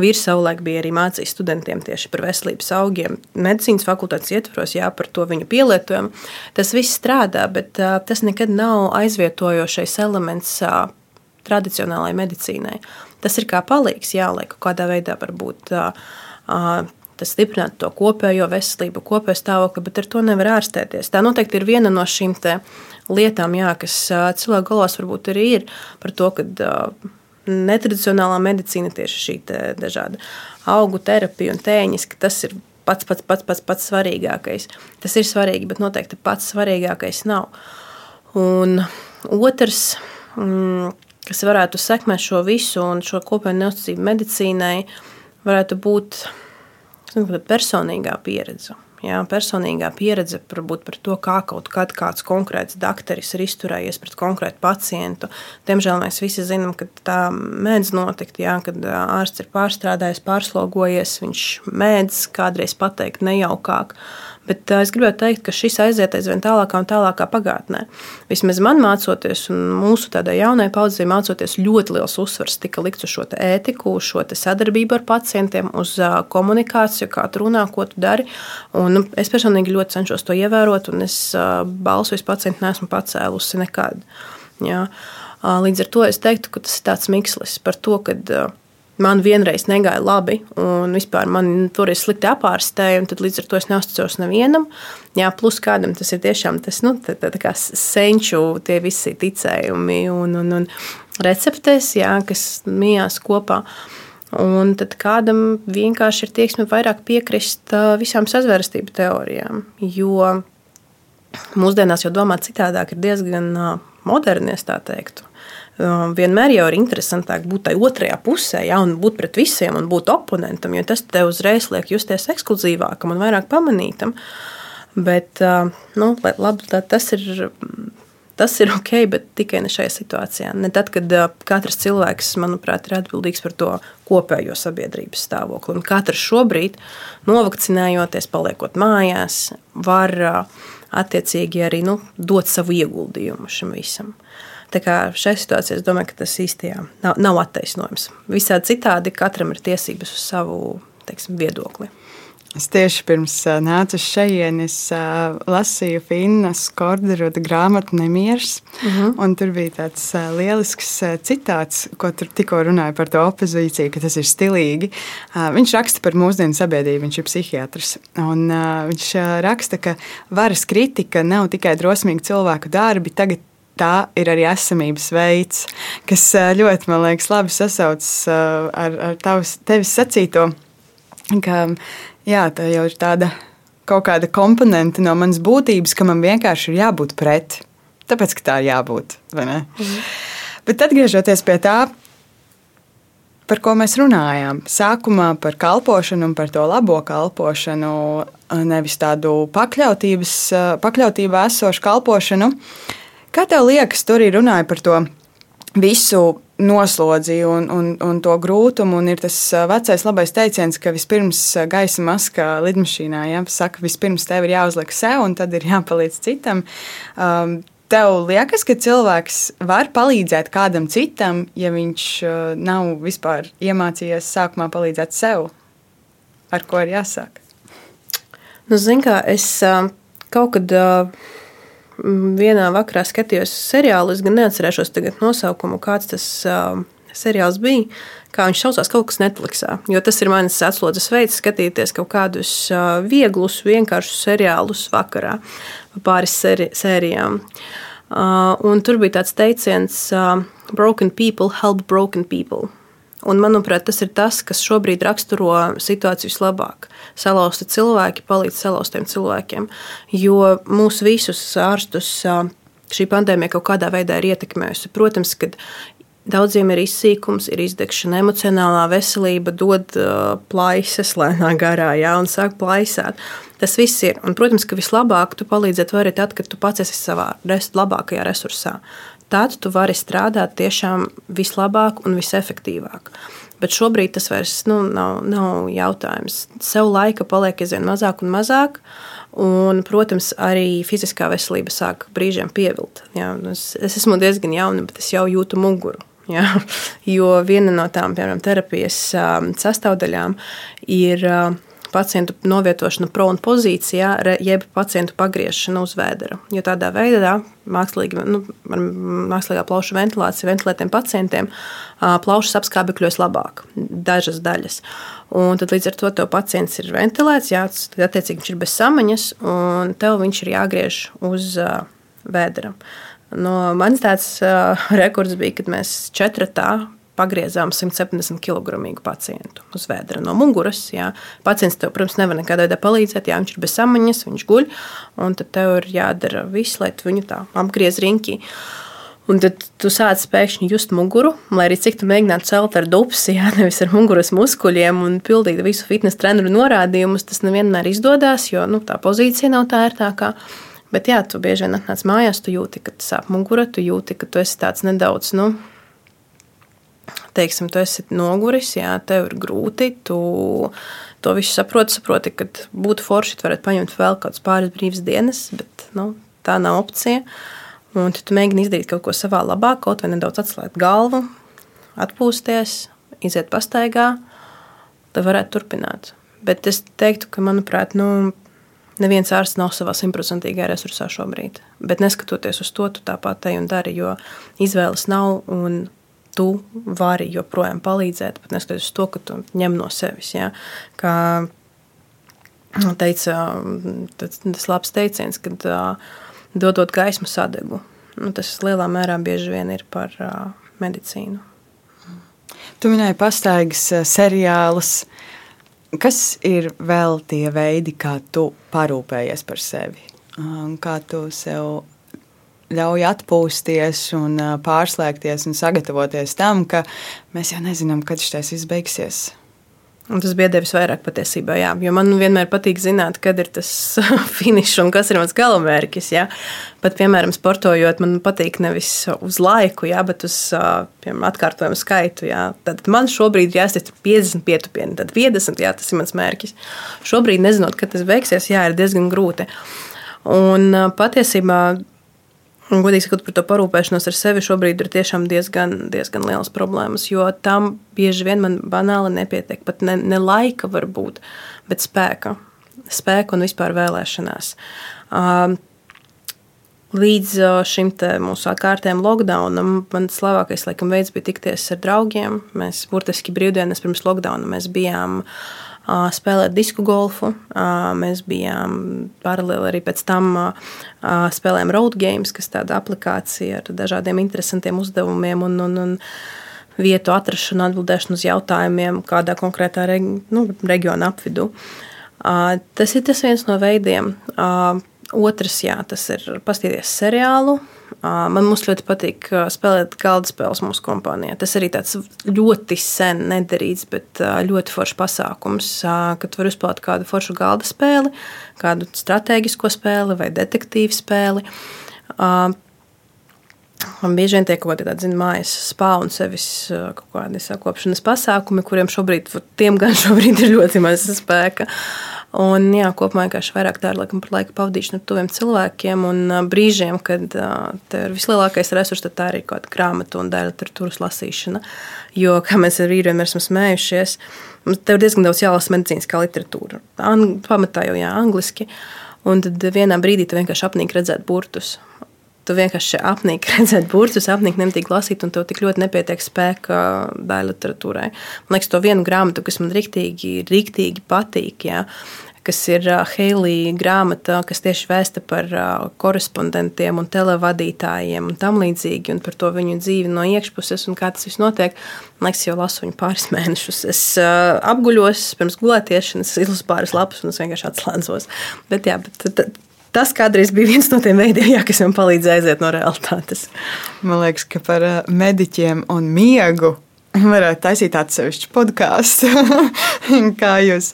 Speaker 3: Vīrs savulaik bija arī mācījis studentiem tieši par veselības augiem. Medicīnas fakultātes ietvaros, jā, par to viņu pielietojumu. Tas viss strādā, bet tas nekad nav aizvietojošais elements tradicionālajai medicīnai. Tas ir kā palīgs, jā, lai kaut kādā veidā varbūt tas stiprinātu to kopējo veselību, kopējo stāvokli, bet ar to nevar ārstēties. Tā noteikti ir viena no šīm lietām, jā, kas cilvēku galvās varbūt arī ir par to, ka netradicionālā medicīna tieši šī dažāda augu terapija un tēņas, ka tas ir pats, pats, pats, pats, pats svarīgākais. Tas ir svarīgi, bet noteikti pats svarīgākais nav. Un otrs, mm, kas varētu sekmēt šo visu un šo kopējo neusticību medicīnai, varētu būt personīgā pieredze. Jā, personīgā pieredze varbūt par to, kā kaut kad kāds konkrēts dakteris ir izturējies pret konkrētu pacientu. Diemžēl mēs visi zinām, ka tā mēdz notikt, jā, kad ārsts ir pārstrādājis, pārslogojies, viņš mēdz kādreiz pateikt nejaukāk. Bet es gribētu teikt, ka šis aiziet aizvien tālākā un tālākā pagātnē. Vismaz man mācoties, un mūsu tādai jaunai paudzei mācoties, ļoti liels uzsvars tika likts uz šo ētiku, uz šo sadarbību ar pacientiem, uz komunikāciju, kā tu runā, ko tu dari. Un, nu, es personīgi ļoti cenšos to ievērot, un es balsu uz pacientu nesmu pacēlusi nekad. Jā. Līdz ar to es teiktu, ka tas ir tāds mikslis par to, ka man vienreiz negāja labi, un vispār man toreiz slikti apārstēja, un līdz ar to es neusticos nevienam. Jā, plus kādam tas ir tiešām tas, nu, tā, tā, tā senču tie visi ticējumi un, un, un receptes, jā, kas mijās kopā. Un tad kādam vienkārši ir tieksme vairāk piekrist visām sazvērstību teorijām, jo mūsdienās jau domāt citādāk ir diezgan moderni, es tā teiktu. Um, vienmēr jau ir interesantāk būt tai otrajā pusē, ja, un būt pret visiem, un būt oponentam, jo tas tev uzreiz liek justies ekskluzīvākam un vairāk pamanītam. Bet uh, nu, labi, tas ir. Tas ir ok, bet tikai ne šajā situācijā. Ne tad, kad uh, katrs cilvēks, manuprāt, ir atbildīgs par to kopējo sabiedrības stāvokli. Un katrs šobrīd, novakcinējoties, paliekot mājās, var uh, attiecīgi arī nu, dot savu ieguldījumu šim visam. Tā kā šajā situācijā es domāju, ka tas īstenībā nav, nav attaisnojums. Visādi citādi katram ir tiesības uz savu teiksim, viedokli.
Speaker 2: Es tieši pirms nācu šeit, es uh, lasīju Finnas Korderuda grāmatu Nemieris. Uh mhm. -huh. Tur bija tāds uh, lielisks uh, citāts, ko tur tikko runāja par to opozīciju, ka tas ir stilīgi. Uh, viņš raksta par mūsdienu sabiedrību, viņš ir psihiatrs. Un, uh, viņš uh, raksta, ka varas kritika nav tikai drosmīgi cilvēku darbi, tagad tā ir arī esamības veids, kas ļoti, man liekas, labi sasaucas ar, ar tavs, tevis sacīto. Ka, jā, tā jau ir tāda kaut kāda komponente no manas būtības, ka man vienkārši ir jābūt pret. Tāpēc, ka tā ir jābūt. Mhm. Bet atgriežoties pie tā, par ko mēs runājām. Sākumā par kalpošanu un par to labo kalpošanu, nevis tādu pakļautības, pakļautībā esošu kalpošanu. Uh, Kā tev liekas, tur ir runāja par to visu noslodzi un, un, un to grūtumu. Un ir tas vecais labais teiciens, ka vispirms gaisa maskā lidmašīnā ja, saka, vispirms tev ir jāuzliek sev, un tad ir jāpalīdz citam. Um, Tev liekas, ka cilvēks var palīdzēt kādam citam, ja viņš nav vispār iemācījies sākumā palīdzēt sev? Ar ko ir jāsāk?
Speaker 3: Nu, Ziniet, kā es kaut kad vienā vakarā skatījos seriālu. Es gan neatcerēšos tagad nosaukumu, kāds tas seriāls bija, kā viņš saucās, kaut kas Netflixā. Jo tas ir mans atslodzes veids, skatīties kaut kādus vieglus, vienkāršus seriālus vakarā, pāris seri sērijām. Un tur bija tāds teiciens, broken people help broken people. Un, manuprāt, tas ir tas, kas šobrīd raksturo situāciju vislabāk. Salauzti cilvēki palīdz salauztiem cilvēkiem, jo mūsu visus ārstus šī pandēmija kaut kādā veidā ir ietekmējusi. Protams, ka Daudziem ir izsīkums, ir izdegšana, emocionālā veselība, dod uh, plaisas lēnā garā, jā, un sāk plaisāt. Tas viss ir. Un, protams, ka vislabāk tu palīdzēt vari tad, kad tu pats esi savā res, labākajā resursā. Tad tu vari strādāt tiešām vislabāk un visefektīvāk. Bet šobrīd tas vairs nu, nav, nav jautājums. Sev laika paliek aizvien mazāk un mazāk. Un, protams, arī fiziskā veselība sāk brīžiem pievilt. Jā, es, es esmu diezgan jauna, bet es jau jūtu muguru. Ja? Jo viena no tām piemēram, terapijas sastāvdaļām ir pacientu novietošana prona pozīcijā, jeb pacientu pagriešana uz vēdera. Jo tādā veidā mākslīgi, nu, ar mākslīgā plaušu ventilāciju ventilētiem pacientiem plaušas apskābekļos labāk, dažas daļas. Un tad līdz ar to pacients ir ventilēts, jā, tad attiecīgi viņš ir bez samaņas, un tev viņš ir jāgriež uz vēdera. No manis tāds uh, rekords bija, kad mēs četratā pagriezām 170 kg pacientu uz vēdra no muguras. Jā. Pacients tev, protams, nevar nekādā veidā palīdzēt, ja viņš ir bez samaņas, viņš guļ, tad tev ir jādara viss, lai viņu tā apgriez riņķī. Un tad tu sāc pēkšņi just muguru, lai arī cik tu mēģinātu celt ar dupsi, jā, nevis ar muguras muskuļiem un pildīt visu fitnes treneru norādījumus. Tas nevienmēr izdodas, jo nu, tā pozīcija nav tā ērtākā. Bet jā, tu bieži vien atnāc mājās, tu jūti, ka sāp mugura, tu jūti, ka tu esi tāds nedaudz, nu, teiksim, tu esi noguris, jā, tev ir grūti, tu to visu saproti, saproti, ka būtu forši, tu varētu paņemt vēl kādas pāris brīvas dienas, bet nu, tā nav opcija. Un tu mēģini izdarīt kaut ko savā labā, kaut vai nedaudz atslēgt galvu, atpūsties, iziet pastaigā, tad varētu turpināt. Bet es teiktu, ka, manuprāt, nu, neviens ārsts nav savā simtprocentīgajā resursā šobrīd. Bet neskatoties uz to, tu tāpat te un dari, jo izvēles nav un tu vari joprojām palīdzēt, pat neskatoties to, ka tu ņem no sevis. Ja? Kā teica tas, labs teiciens, kad dodot gaismu sadegu. Nu, tas lielā mērā bieži vien ir par medicīnu.
Speaker 2: Tu minēji pastaigas seriālus. Kas ir vēl tie veidi, kā tu parūpējies par sevi? Kā tu sev ļauj atpūsties, un pārslēgties un sagatavoties tam, ka mēs jau nezinām, kad šis viss beigsies.
Speaker 3: Un tas biedē visvairāk patiesībā, jā. jo man vienmēr patīk zināt, kad ir tas finišs un kas ir mans galamērķis. Jā. Pat, piemēram, sportojot, man patīk nevis uz laiku, jā, bet uz piemēram, atkārtojumu skaitu. Jā. Tad man šobrīd ir jāsaka 50 pietupieni, tad 50, jā, tas ir mans mērķis. Šobrīd, nezinot, kad tas beigsies, jā, ir diezgan grūti. Un patiesībā Un, godīgi sakot, par to parūpēšanos ar sevi šobrīd ir tiešām diezgan, diezgan liels problēmas, jo tam bieži vien man banāli nepietiek. Pat ne, ne laika var būt, bet spēka. Spēka un vispār vēlēšanās. Līdz šim mūsu kārtējam lockdownam, mans labākais laikam, veids bija tikties ar draugiem. Mēs burtiski brīvdienas pirms lockdowna bijām uh, spēlēt disku golfu. Mēs bijām paralēli arī pēc tam spēlējām road games, kas tāda aplikācija ar dažādiem interesantiem uzdevumiem un, un, un vietu atrašanu, atbildēšanu uz jautājumiem kādā konkrētā regi, nu, reģiona apvidū. Tas ir tas viens no veidiem. Otrs, jā, tas ir paskatīties seriālu, Man ļoti patīk spēlēt galda spēles mūsu kompānijā. Tas arī tāds ļoti sen nedarīts, bet ļoti foršs pasākums, kad var uzspēlēt kādu foršu galda spēli, kādu strateģisko spēli vai detektīvu spēli. Man bieži vien tiek kaut kāda tāda mājas spā un sevis kaut kādi sakopšanas pasākumi, kuriem šobrīd, tiem gan šobrīd ir ļoti maz spēka. Un, jā, kopumā vienkārši vairāk tā ir laikam, par laika pavadīšanu ar tuviem cilvēkiem un brīžiem, kad tev ir vislielākais resurs, tad tā ir kaut kāda grāmatu un daļa literatūras lasīšana. Jo, kā mēs ar vīriem esam smējušies, tev ir diezgan daudz jālasa medicīniskā literatūra. Ang pamatā jau jā, angliski. Un tad vienā brīdī tu vienkārši apnīk redzēt burtus tu vienkārši apnīk redzēt burtus, apnīk nemitīgi lasīt, un tev tik ļoti nepietiek spēka daļa literatūrai. Man liekas, to vienu grāmatu, kas man riktīgi, riktīgi patīk, jā, kas ir Heilija grāmata, kas tieši vēsta par korespondentiem un televadītājiem un tam līdzīgi, un par to viņu dzīvi no iekšpuses un kā tas viss notiek. Man liekas, jau lasu viņu pāris mēnešus. Es uh, apguļos pirms gulētiešanas, izlasu pāris lapus un es vienkārši atslēdzos. Bet, jā, bet, Tas kādreiz bija viens no tiem veidiem, jā, kas man palīdzēja aiziet no realitātes.
Speaker 2: Man liekas, ka par mediķiem un miegu varētu taisīt atsevišķu podkāstu, kā jūs,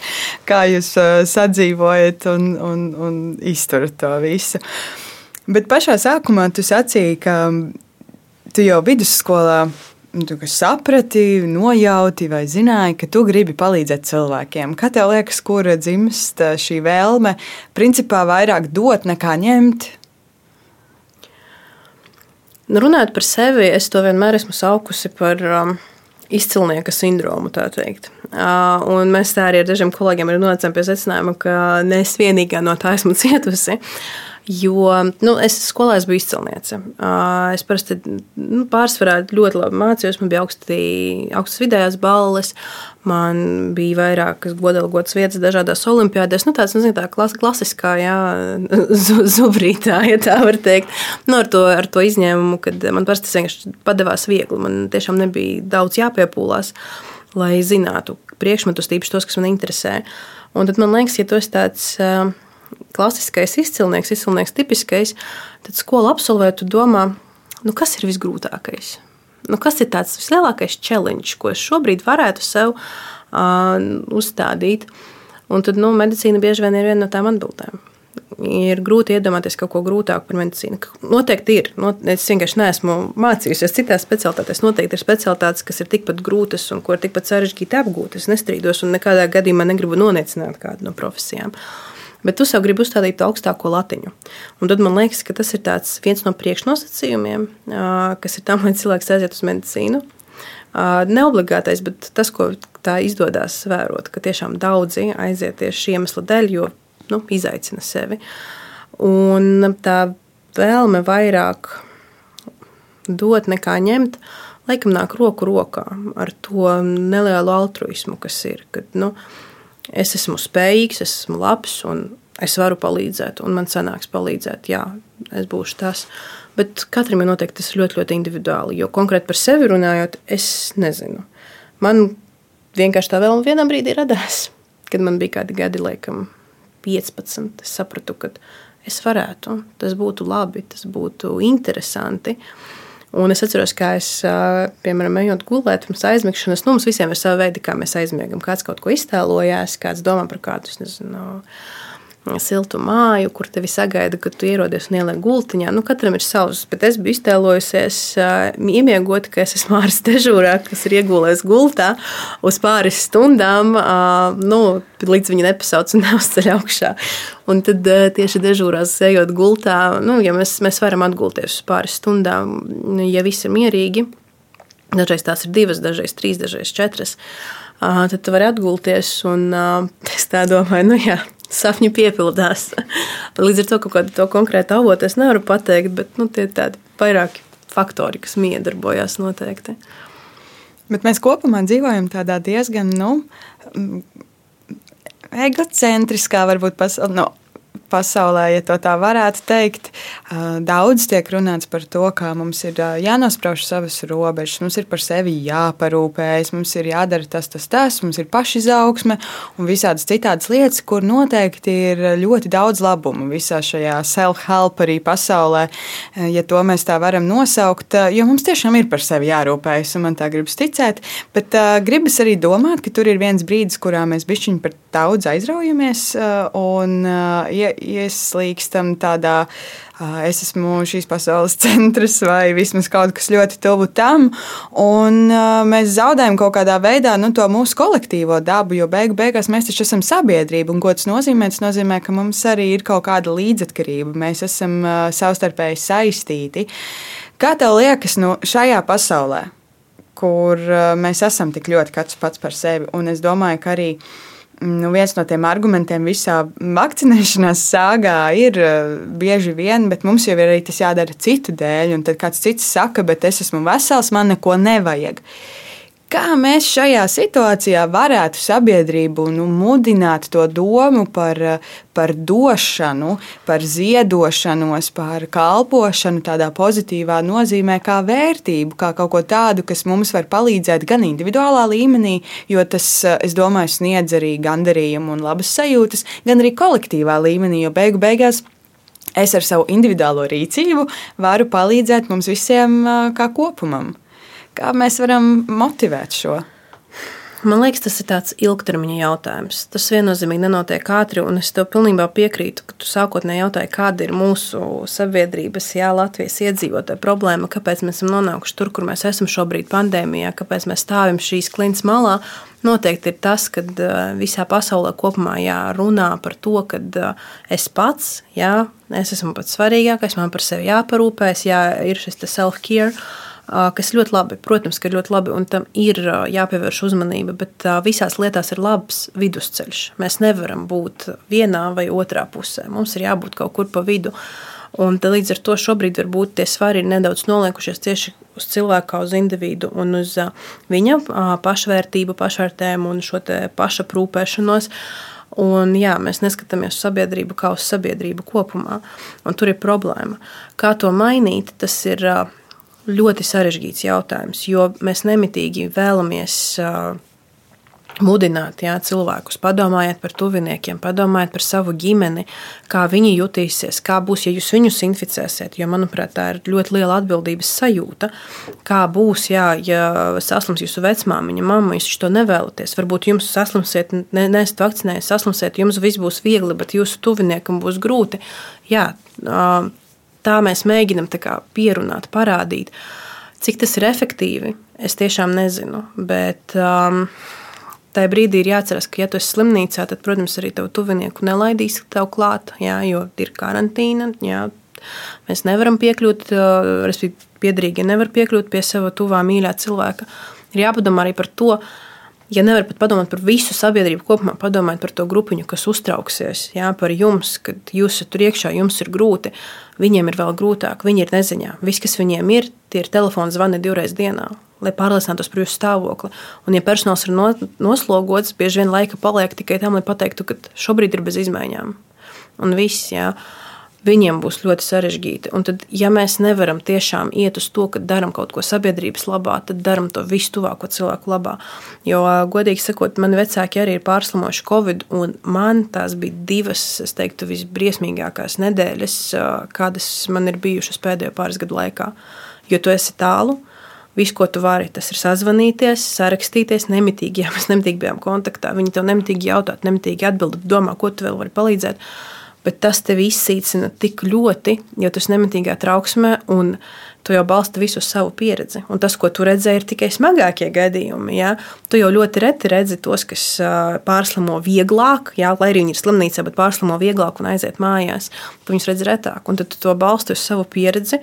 Speaker 2: kā jūs sadzīvojat un, un, un izturat to visu. Bet pašā sākumā tu sacīji, ka tu jau vidusskolā tu saprati, nojauti vai zināji, ka tu gribi palīdzēt cilvēkiem. Kā tev liekas, kur dzimst šī vēlme principā vairāk dot nekā ņemt?
Speaker 3: Nu, runājot par sevi, es to vienmēr esmu saukusi par um, izcilnieka sindromu. Un mēs tā arī ar dažiem kolēģiem nonācām pie secinājuma, ka ne es vienīgā no tā esmu cietusi. Jo nu, es skolā es biju izcilniece. Es parasti nu, pārsvarā ļoti labi mācījos, man bija augsti, augstas vidējās balles, man bija vairākas godalgotas vietas dažādās olimpiādēs. Nu, tāds, nu, tā klas, klasiskā, jā, zubrītā, ja tā var teikt. Nu, ar, to, ar to izņēmumu, kad man parasti vienkārši padevās viegli. Man tiešām nebija daudz jāpiepūlās, lai zinātu priekšmetus, tīpaši tos, kas man interesē. Un tad man liekas, ja tu esi tāds klasiskais izcilnieks, izcilnieks tipiskais, tad skolu absolvētu domā, nu, kas ir visgrūtākais. Nu, kas ir tāds vislielākais challenge, ko es šobrīd varētu sev uh, uzstādīt? Un tad nu, medicīna bieži vien ir viena no tām atbildēm. Ir grūti iedomāties kaut ko grūtāku par medicīnu. Noteikti ir. Es vienkārši neesmu mācījusies citās specialitātēs. Noteikti ir specialitātes, kas ir tikpat grūtas un ko ir tikpat sarežģīti apgūt. Es nestrīdos un nekādā gadījumā negribu noniecināt kādu no profesijām. Uh, bet tu sev gribi uzstādīt augstāko latiņu. Un tad man liekas, ka tas ir viens no priekšnosacījumiem, kas ir tam, lai cilvēks aiziet uz medicīnu. Neobligātais, bet tas, ko tā izdodas vērot, ka tiešām daudzi aiziet tieši šī iemesla dēļ, jo nu, izaicina sevi. Un tā vēlme vairāk dot nekā ņemt, laikam nāk roku rokā ar to nelielu altruismu, kas ir. Kad, nu, uh, es esmu spējīgs, es esmu labs un es varu palīdzēt, un man sanāks palīdzēt. Jā, es būšu tas. Bet katram ir noteikti tas ļoti, ļoti individuāli. Jo konkrēti par sevi runājot, es nezinu. Man vienkārši tā vēl vienā brīdī radās, kad man bija kādi gadi, laikam, 15. Es sapratu, ka es varētu, tas būtu labi, tas būtu interesanti. Uh, Un es atceros, kā es, piemēram, ejot gulēt pirms aizmigšanas, nu, mums visiem ir sava veida, kā mēs aizmiegam. Kāds kaut ko iztēlojās, kāds domā par kādu, nezinu, no siltu māju, kur tevi sagaida, kad tu ierodies un ieliek gultiņā. Nu, katram ir savs, bet es biju iztēlojusies, iemiegot, ka es esmu ārs dežūrā, kas ir iegulējis gultā uz pāris stundām, nu, līdz viņi nepasauc un neuzceļ augšā. Un tad tieši dežūrās ejot gultā, nu, ja mēs, mēs varam atgulties uz pāris stundām, ja viss ir mierīgi. Dažreiz tās ir divas, dažreiz trīs, dažreiz četras. Tad tu vari atgulties, un es tā domāju, nu jā, sapņi piepildās. Līdz ar to kaut kādu to konkrētu avotu es nevaru pateikt, bet nu, tie ir tādi vairāki faktori, kas miedarbojās noteikti.
Speaker 2: Bet mēs kopumā dzīvojam tādā diezgan nu, egocentriskā, varbūt pasaulē. Nu, pasaulē, ja tā varētu teikt. Daudz tiek runāts par to, kā mums ir jānosprauž savas robežas, mums ir par sevi jāparūpējas, mums ir jādara tas, tas, tas, mums ir pašizaugsme un visādas citādas lietas, kur noteikti ir ļoti daudz labumu visā šajā self-help arī pasaulē, ja to mēs tā varam nosaukt, jo mums tiešām ir par sevi jārūpējas, un man tā gribas ticēt, bet gribas arī domāt, ka tur ir viens brīdis, kurā mēs bišķiņi par daudz aizraujamies un uh, ieslīgstam tādā, es esmu šīs pasaules centrs vai vismaz kaut kas ļoti tuvu tam. Un mēs zaudējam kaut kādā veidā nu, to mūsu kolektīvo dabu, jo beigu beigās mēs taču esam sabiedrība. Un ko tas nozīmē? Tas nozīmē, ka mums arī ir kaut kāda līdzatkarība. Mēs esam savstarpēji saistīti. Kā tev liekas, nu, šajā pasaulē, kur mēs esam tik ļoti katrs pats par sevi, un es domāju, ka arī nu, viens no tiem argumentiem visā vakcinēšanās sāgā ir uh, bieži vien, bet mums jau ir arī tas jādara citu dēļ. Un tad kāds cits saka, bet es esmu vesels, man neko nevajag. Kā mēs šajā situācijā varētu sabiedrību nu, mudināt to domu par, par došanu, par ziedošanos, par kalpošanu tādā pozitīvā nozīmē, kā vērtību, kā kaut ko tādu, kas mums var palīdzēt gan individuālā līmenī, jo tas, es domāju, sniedz arī gandarījumu un labas sajūtas, gan arī kolektīvā līmenī, jo beigu beigās es ar savu individuālo rīcību varu palīdzēt mums visiem kā kopumam. Kā mēs varam motivēt šo?
Speaker 3: Man liekas, tas ir tāds ilgtermiņa jautājums. Tas viennozīmīgi nenotiek ātri, un es tev pilnībā piekrītu, ka tu sākotnēji jautāji, kāda ir mūsu sabiedrības, jā, Latvijas iedzīvotāja problēma, kāpēc mēs esam nonākuši tur, kur mēs esam šobrīd pandēmijā, kāpēc mēs stāvam šīs klints malā. Noteikti ir tas, ka visā pasaulē kopumā jārunā par to, ka es pats, jā, es esmu pats svarīgākais, man par sevi jāparūpēs, jā, ir šis self-care kas ļoti labi. Protams, ka ļoti labi un tam ir jāpievērš uzmanība, bet visās lietās ir labs vidusceļš. Mēs nevaram būt vienā vai otrā pusē. Mums ir jābūt kaut kur pa vidu. Un līdz ar to šobrīd varbūt tie svari ir nedaudz noliekušies tieši uz cilvēku, kā uz individu un uz viņa pašvērtību, pašvērtējumu un šo pašaprūpēšanos. Un, jā, mēs neskatāmies uz sabiedrību kā uz sabiedrību kopumā. Un tur ir problēma. Kā to mainīt, tas ir ļoti sarežģīts jautājums, jo mēs nemitīgi vēlamies mudināt jā, cilvēkus, padomājiet par tuviniekiem, padomājiet par savu ģimeni, kā viņi jutīsies, kā būs, ja jūs viņus inficēsiet. Jo, manuprāt, tā ir ļoti liela atbildības sajūta. Kā būs, jā, ja saslims jūsu vecmāmiņa, mamma, jūs to nevēlaties. Varbūt jums saslimsiet, ne, neesat vakcinējies, saslimsiet, jums viss būs viegli, bet jūsu tuviniekam būs grūti. Jā, tā mēs mēģinam tā pierunāt, parādīt. Cik tas ir efektīvi, es tiešām nezinu. Bet um, tajā brīdī ir jāatcerās, ka, ja tu esi slimnīcā, tad, protams, arī tavu tuvinieku nelaidīs tev klāt, jā, jo ir karantīna. Jā. Mēs nevaram piekļūt, uh, respektīvi, piedrīgi nevar piekļūt pie sava tuvā mīļā cilvēka. Ir jāpadomā arī par to, uh, ja nevar pat padomāt par visu sabiedrību kopumā, padomājiet par to grupiņu, kas uztrauksies jā, par jums, kad jūs esat tur iekšā, jums ir grūti. Viņiem ir vēl grūtāk, viņi ir neziņā. Viss, kas viņiem ir, tie ir telefona zvani divreiz dienā, lai pārliecinātos par jūsu stāvokli. Un, ja personāls ir no, noslogots, bieži vien laika paliek tikai tam, lai pateiktu, ka šobrīd ir bez izmaiņām. Un viss, jā viņiem būs ļoti sarežģīti. Un tad, ja mēs nevaram tiešām iet uz to, ka darām kaut ko sabiedrības labā, tad darām to visu tuvāko cilvēku labā. Jo, godīgi sakot, mani vecāki arī ir pārslimojuši Covid, un man tās bija divas, es teiktu, visbriesmīgākās nedēļas, kādas man ir bijušas pēdējo pāris gadu laikā. Jo tu esi tālu. Viss, ko tu vari, tas ir sazvanīties, sarakstīties, nemitīgi. Jā, mēs nemitīgi bijām kontaktā. Viņi tev nemitīgi jautā, nemitīgi atbild, domā, ko tu vēl vari palīdzēt. Uh, bet tas tevi izsīcina tik ļoti, jo tu esi nemitīgā trauksmē un tu jau balsti visu savu pieredzi. Un tas, ko tu redzēji, ir tikai smagākie gadījumi. Ja? Tu jau ļoti reti redzi tos, kas pārslimo vieglāk, ja? lai arī viņi ir slimnīcā, bet pārslimo vieglāk un aiziet mājās. Tu viņus redzi retāk, un tu to balsti uz savu pieredzi.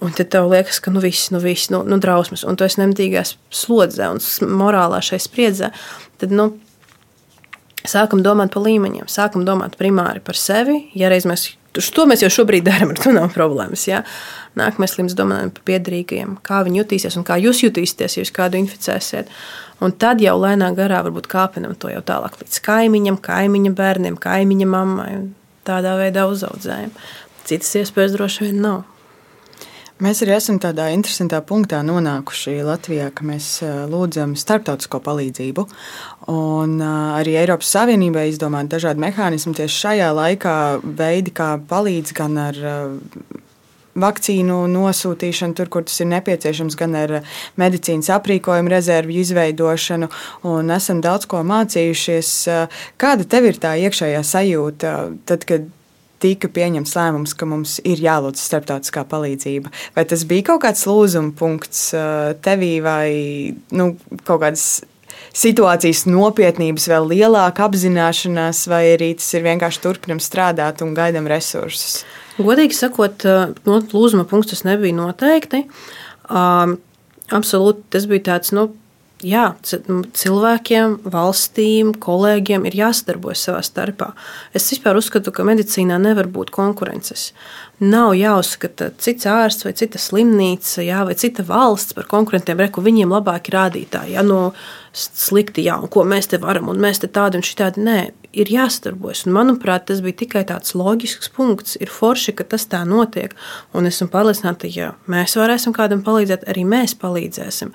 Speaker 3: Un tad tev liekas, ka nu viss, nu viss, nu, nu drausmas, un tu esi nemitīgā slodzē un morālā šai spriedzē. Tad, nu, Sākam domāt par līmeņiem, sākam domāt primāri par sevi. Ja reiz mēs to mēs jau šobrīd darām, ar to nav problēmas. Ja? Nākamais slims domājam par piedrīgajiem, kā viņi jutīsies un kā jūs jutīsieties, ja jūs kādu inficēsiet. Un tad jau lēnā garā varbūt kāpinam to jau tālāk līdz kaimiņam, kaimiņa bērniem, kaimiņa mammai tādā veidā uzaudzējam. Citas iespējas droši vien nav.
Speaker 2: Mēs arī esam tādā interesantā punktā nonākuši Latvijā, ka mēs lūdzam starptautisko palīdzību. Un arī Eiropas Savienībai izdomāt dažādi mehānismi tieši šajā laikā, veidi, kā palīdz gan ar vakcīnu nosūtīšanu tur, kur tas ir nepieciešams, gan ar medicīnas aprīkojumu rezervju izveidošanu. Esam daudz ko mācījušies. Kāda tev ir tā iekšējā sajūta, tad, kad tika pieņemts lēmums, ka mums ir jālūdz starptautiskā palīdzība. Vai tas bija kaut kāds lūzuma punkts uh, tevī vai nu, kaut kādas situācijas nopietnības vēl lielāka apzināšanās, vai arī tas ir vienkārši turpinam strādāt un gaidām resursus?
Speaker 3: Godīgi sakot, uh, no lūzuma punkts tas nebija noteikti. Um, absolūti tas bija tāds. Nu, jā, cilvēkiem, valstīm, kolēģiem ir jāsadarbojas savā starpā. Es vispār uzskatu, ka medicīnā nevar būt konkurences. Nav jāuzskata cits ārsts vai cita slimnīca jā, vai cita valsts par konkurentiem, reku viņiem labāki rādītāji. Ja, no slikti, jā, un ko mēs te varam, un mēs te tādi un šitādi. Nē, ir jāsadarbojas. Un, manuprāt, tas bija tikai tāds loģisks punkts. Ir forši, ka tas tā notiek. Un esmu pārliecināta, ja mēs varēsim kādam palīdzēt, arī mēs palīdzēsim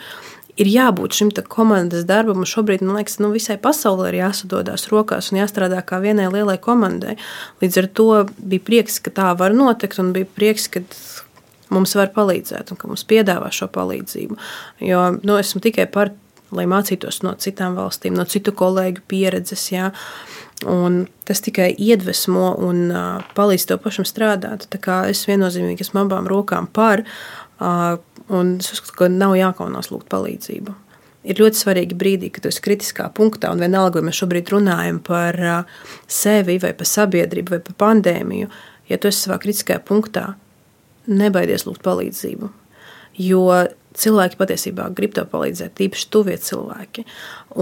Speaker 3: ir jābūt šim komandas darbam. Šobrīd, man liekas, nu, visai pasaulē ir jāsadodas rokās un jāstrādā kā vienai lielai komandai. Līdz ar to bija prieks, ka tā var notikt, un bija prieks, ka mums var palīdzēt un ka mums piedāvā šo palīdzību. Jo nu, esmu tikai par, lai mācītos no citām valstīm, no citu kolēģu pieredzes. Jā. Un tas tikai iedvesmo un uh, palīdz tev pašam strādāt. Es viennozīmīgi esmu abām rokām par. Uh, Un es uzskatu, ka nav jākaunās lūgt palīdzību. Ir ļoti svarīgi brīdī, kad tu esi kritiskā punktā, un vienalga, vai mēs šobrīd runājam par sevi, vai par sabiedrību, vai par pandēmiju, ja tu esi savā kritiskajā punktā, nebaidies lūgt palīdzību. Jo cilvēki patiesībā grib tev palīdzēt, tīpaši tuvie cilvēki.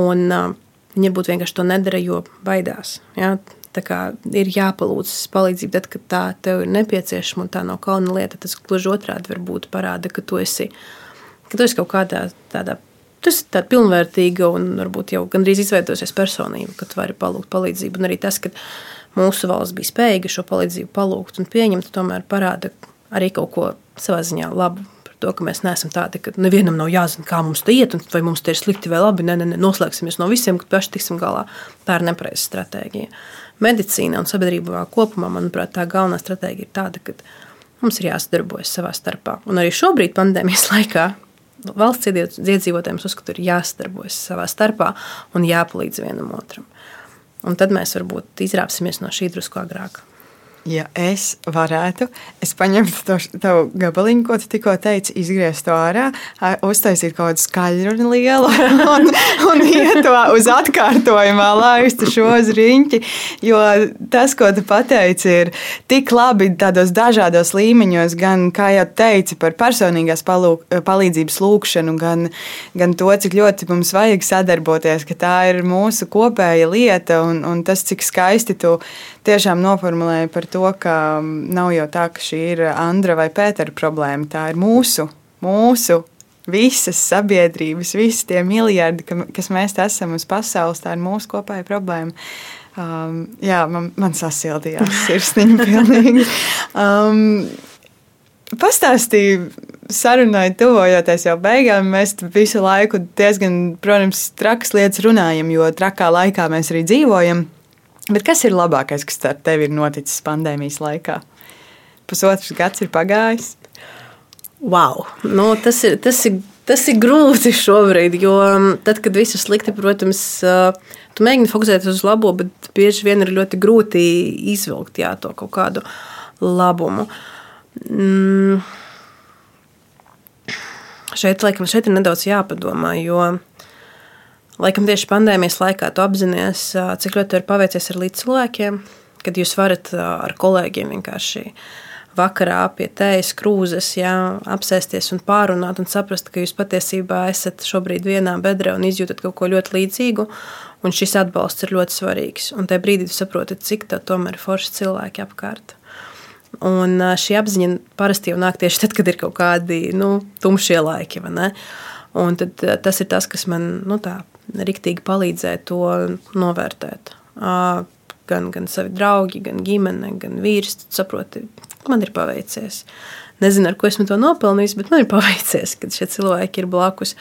Speaker 3: Un, uh, viņi varbūt vienkārši to nedara, jo baidās. Ja? Ir jāpalūdz palīdzību, tad, kad tā tev ir nepieciešama un tā nav kauna lieta. Tas gluži otrādi var būt parāda, ka tu esi, ka tu esi kaut kādā tādā. Tas ir tāds pilnvērtīga un varbūt jau gandrīz izveidojusies personība, ka tu vari palūgt palīdzību. Un arī tas, ka mūsu valsts bija spējīga šo palīdzību palūgt un pieņemt, tomēr parāda arī kaut ko savā ziņā labu to, ka mēs neesam tādi, ka nevienam nav jāzina, kā mums te iet, vai mums te ir slikti vai labi. Nē, ne, ne, noslēgsimies no visiem, kad paši tiksim galā. Tā ir nepareiza stratēģija medicīnā un sabiedrībā kopumā, manuprāt, tā galvenā stratēģija ir tāda, ka mums ir jāsadarbojas savā starpā. Un arī šobrīd, pandēmijas laikā, valsts iedzīvotājiem uzskatu, ir jāsadarbojas savā starpā un jāpalīdz vienam otram. Un tad mēs varbūt izrāpsimies no šī drusku agrāk.
Speaker 2: Ja es varētu, es paņemtu to tavu gabaliņu, ko tu tikko teici, izgriezt to ārā, uztaisīt kaut kādu skaļruni lielu un, un iet to uz atkārtojumā, laistu šo uz riņķi. Jo tas, ko tu pateici, ir tik labi tādos dažādos līmeņos, gan, kā jau teici, par personīgās palūk, palīdzības lūkšanu, gan, gan to, cik ļoti mums vajag sadarboties, ka tā ir mūsu kopēja lieta un, un tas, cik skaisti tu tiešām noformulēji par to, ka nav jau tā, ka šī ir Andra vai Pētera problēma. Tā ir mūsu, mūsu visas sabiedrības, visi tie miljardi, kas mēs esam uz pasaules, tā ir mūsu kopēja problēma. Um, jā, man, man sasildījās sirsniņa pilnīgi. Um, Pastāstīja, sarunai tuvojoties jau beigām, mēs visu laiku diezgan, protams, trakas lietas runājam, jo trakā laikā mēs arī dzīvojam. Bet kas ir labākais, kas ar tevi ir noticis pandēmijas laikā? Pusotrs gads ir pagājis.
Speaker 3: Wow. Nu, tas, ir, tas, ir, tas ir grūti šobrīd, jo um, tad, kad viss ir slikti, protams, tu mēģini fokusēties uz labo, bet bieži vien ir ļoti grūti izvilkt jā, to kaut kādu labumu. Mm. Šeit, laikam, šeit ir nedaudz jāpadomā, jo Laikam tieši pandēmijas laikā tu apzinājies, cik ļoti ir paveicies ar līdzcilvēkiem, kad jūs varat ar kolēģiem vienkārši vakarā pie tējas krūzes, jā, apsēsties un pārunāt un saprast, ka jūs patiesībā esat šobrīd vienā bedrē un izjūtat kaut ko ļoti līdzīgu. Un šis atbalsts ir ļoti svarīgs. Un tajā brīdī jūs saprotat, cik tā tomēr ir forši cilvēki apkārt. Un šī apziņa parasti jau nāk tieši tad, kad ir kaut kādi nu, tumšie laiki. Un tad, tas ir tas, kas man nu, tā, riktīgi palīdzēja to novērtēt. Gan, gan savi draugi, gan ģimene, gan vīrs. Saproti, man ir paveicies. Nezinu, ar ko esmu to nopelnījis, bet man ir paveicies, kad šie cilvēki ir blakus.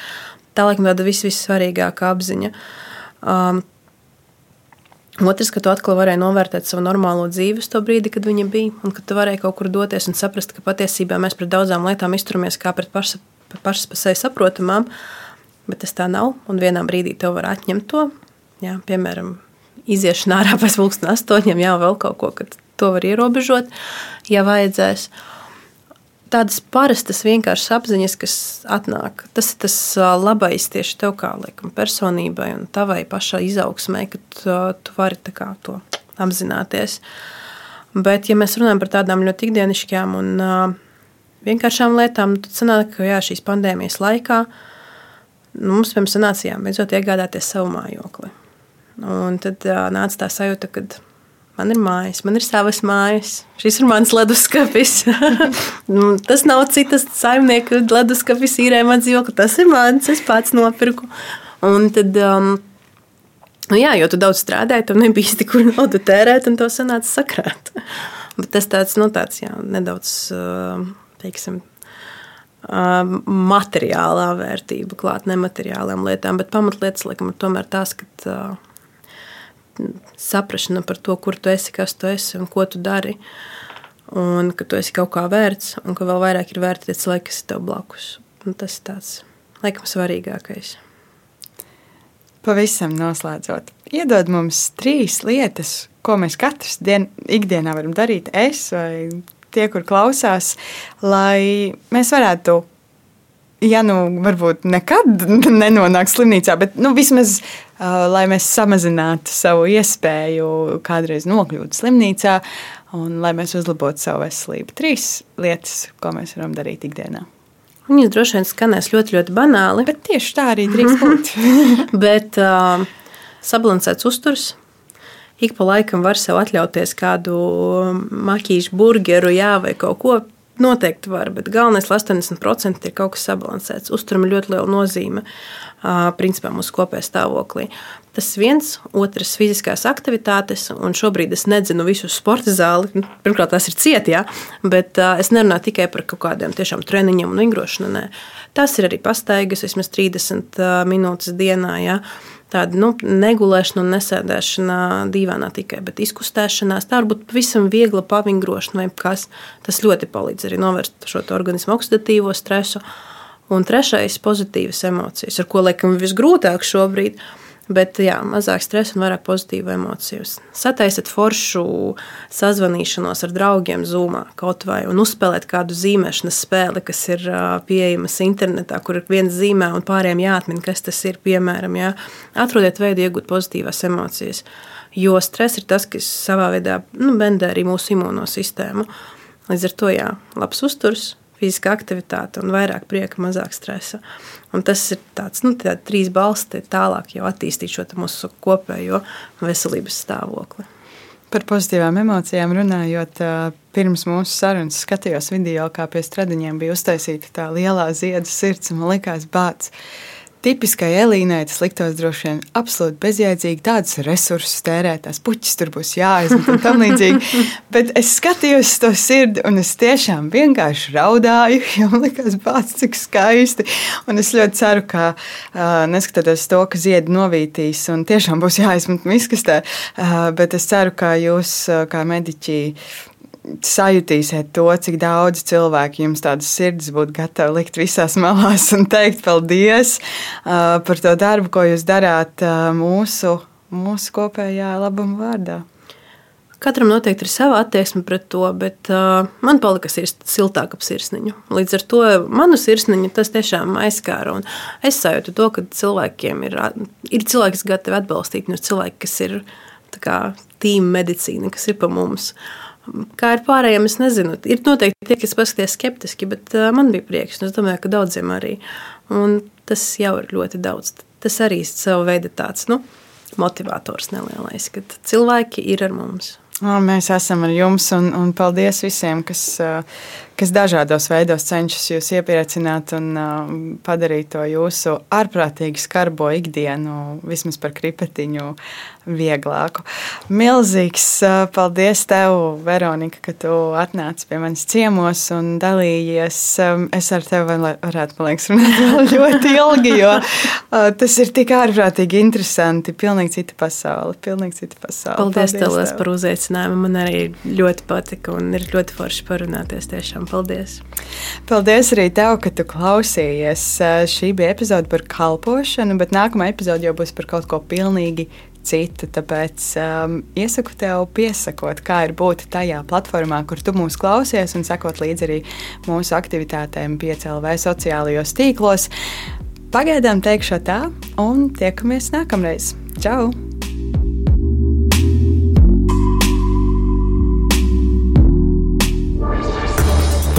Speaker 3: Tā laikam tāda vis, vissvarīgākā apziņa. Um, Otrs, ka tu atkal varēji novērtēt savu normālo dzīvi uz to brīdi, kad viņa bija, un ka tu varēji kaut kur doties un saprast, ka patiesībā mēs pret daudzām lietām izturamies kā pret pašas, pa sevi saprotamām, bet tas tā nav. Un vienā brīdī tev var atņemt to. Jā, piemēram, iziešana ārā pēc pulksten astoņiem, jau vēl kaut ko, ka to var ierobežot, ja vajadzēs. Tādas parastas vienkāršas apziņas, kas atnāk. Tas ir tas labais tieši tev, kā laikam, personībai un tavai pašai izaugsmai, ka tu, tu vari to apzināties. Bet, ja mēs runājam par tādām ļoti ikdienišķām un vienkāršām lietām, tad sanāk, ka jā, šīs pandēmijas laikā uh, nu, mums pirms sanācījām beidzot iegādāties savu mājokli. Un tad uh, nāca tā sajūta, ka man ir mājas, man ir savas mājas, šis ir mans leduskapis. Nu, tas nav citas saimnieka leduskapis, īrē man dzīvokli, tas ir mans, es pats nopirku. Un tad, um, nu jā, jo tu daudz strādāji, tam nebija īsti kur naudu tērēt, un to sanāca sakrāt. Bet tas tāds, nu, tāds jā, nedaudz, teiksim, materiālā vērtība klāt nemateriālām lietām, bet pamatlietas, laikam, ir tomēr tās, ka saprašana par to, kur tu esi, kas tu esi un ko tu dari. Un ka tu esi kaut kā vērts, un ka vēl vairāk ir vērts tie cilvēki, kas ir tev blakus. Un tas ir tāds, laikam, svarīgākais.
Speaker 2: Pavisam noslēdzot, iedod mums trīs lietas, ko mēs katrs dien, ikdienā varam darīt, es vai tie, kur klausās, lai mēs varētu ja nu varbūt nekad nenonāk slimnīcā, bet nu, vismaz uh, lai mēs samazinātu savu iespēju kādreiz nokļūt slimnīcā un lai mēs uzlabotu savu veselību. Trīs lietas, ko mēs varam darīt ikdienā.
Speaker 3: Viņas droši vien skanēs ļoti, ļoti banāli.
Speaker 2: Bet tieši tā arī drīz būt.
Speaker 3: bet uh, sabalansēts uzturs. Ik pa laikam var sev atļauties kādu makīšu burgeru, jā, vai kaut ko Noteikti var, bet galvenais, lai 80% ir kaut kas sabalansēts. Uzturam ļoti liela nozīme principā mūsu kopējā stāvoklī. Tas viens, otrs - fiziskās aktivitātes, un šobrīd es nedzinu visu sporta zāli. Nu, pirmkārt, tas ir cieti, ja? bet es nerunāju tikai par kaut kādiem tiešām treniņiem un vingrošanu. Nē. Tas ir arī pastaigas, vismaz 30 uh, minūtes dienā. Ja? Tāda nu, negulēšana un nesēdēšana dīvainā tikai, bet izkustēšanās. Tā var būt pavisam viegla pavingrošana vai kas. Tas ļoti palīdz arī novērst šo organismu oksidatīvo stresu. Un trešais - pozitīvas emocijas, ar ko laikam visgrūtāk šobrīd ir Bet jā, mazāk stresa un vairāk pozitīvu emociju. Sataisiet foršu sazvanīšanos ar draugiem Zoomā kaut vai un uzspēlēt kādu zīmēšanas spēli, kas ir pieejamas internetā, kur ir viens zīmē un pārējiem jāatmin, kas tas ir. Piemēram, jā. atrodiet veidu iegūt pozitīvās emocijas. Jo stress ir tas, kas savā veidā nu, bendē arī mūsu imūno sistēmu. Līdz ar to jā, labs uzturs, fiziska aktivitāte un vairāk prieka, mazāk stresa. Un tas ir tāds, nu, trīs balsti tālāk jau attīstīt šo mūsu kopējo veselības stāvokli.
Speaker 2: Par pozitīvām emocijām runājot, pirms mūsu sarunas skatījos video, kā pie stradiņiem bija uztaisīta tā lielā ziedu sirds, un man likās bāts Tipiskai Elīnai tas liktos droši vien absolūti bezjēdzīgi. Tādus resursus tērēt, tās puķis tur būs jāizmet un tam līdzīgi. Bet es skatījos to sirdi un es tiešām vienkārši raudāju, jo man likās bācis, cik skaisti. Un es ļoti ceru, ka neskatoties to, ka ziedi novītīs un tiešām būs jāizmet miskastē, bet es ceru, ka jūs kā mediķi sajutīsiet to, cik daudz cilvēku jums tādas sirds būtu gatavi likt visās malās un teikt paldies uh, par to darbu, ko jūs darāt uh, mūsu, mūsu kopējā labuma vārdā.
Speaker 3: Katram noteikti ir sava attieksme pret to, bet uh, man palika siltāk ap sirsniņu. Līdz ar to manu sirsniņu tas tiešām aizskāra. Es sajūtu to, ka cilvēkiem ir, ir cilvēki, kas gatavi atbalstīt, un ir cilvēki, kas ir tīma medicīna, kas ir pa mums. Uh, Kā ar pārējiem, es nezinu. Ir noteikti tie, kas paskatās skeptiski, bet man bija prieks. Es domāju, ka daudziem arī. Un tas jau ir ļoti daudz. Tas arī ir sava veida tāds nu, motivators nelielais, kad cilvēki ir ar mums.
Speaker 2: Mēs esam ar jums, un, un paldies visiem, kas, kas dažādos veidos cenšas jūs iepriecināt un padarīt to jūsu ārprātīgi skarbo ikdienu, vismaz par kripetiņu, vieglāku. Milzīgs paldies tev, Veronika, ka tu atnāci pie manis ciemos un dalījies. Es ar tevi varētu, man liekas, runāt ļoti ilgi, jo tas ir tik ārprātīgi interesanti. Pilnīgi cita pasaule. Pilnīgi cita pasaule.
Speaker 3: Paldies, paldies tev par uzaicinājumu. Man arī ļoti patika un ir ļoti forši parunāties. Tiešām paldies.
Speaker 2: Paldies arī tev, ka tu klausījies. Šī bija epizode par kalpošanu, bet nākamā epizode jau būs par kaut ko pilnīgi citu. Tāpēc um, iesaku tev piesakot, kā ir būt tajā platformā, kur tu mūs klausies, un sekot līdzi arī mūsu aktivitātēm, PCLV sociālajos tīklos. Pagaidām teikšu tā, un tiekamies nākamreiz. Čau!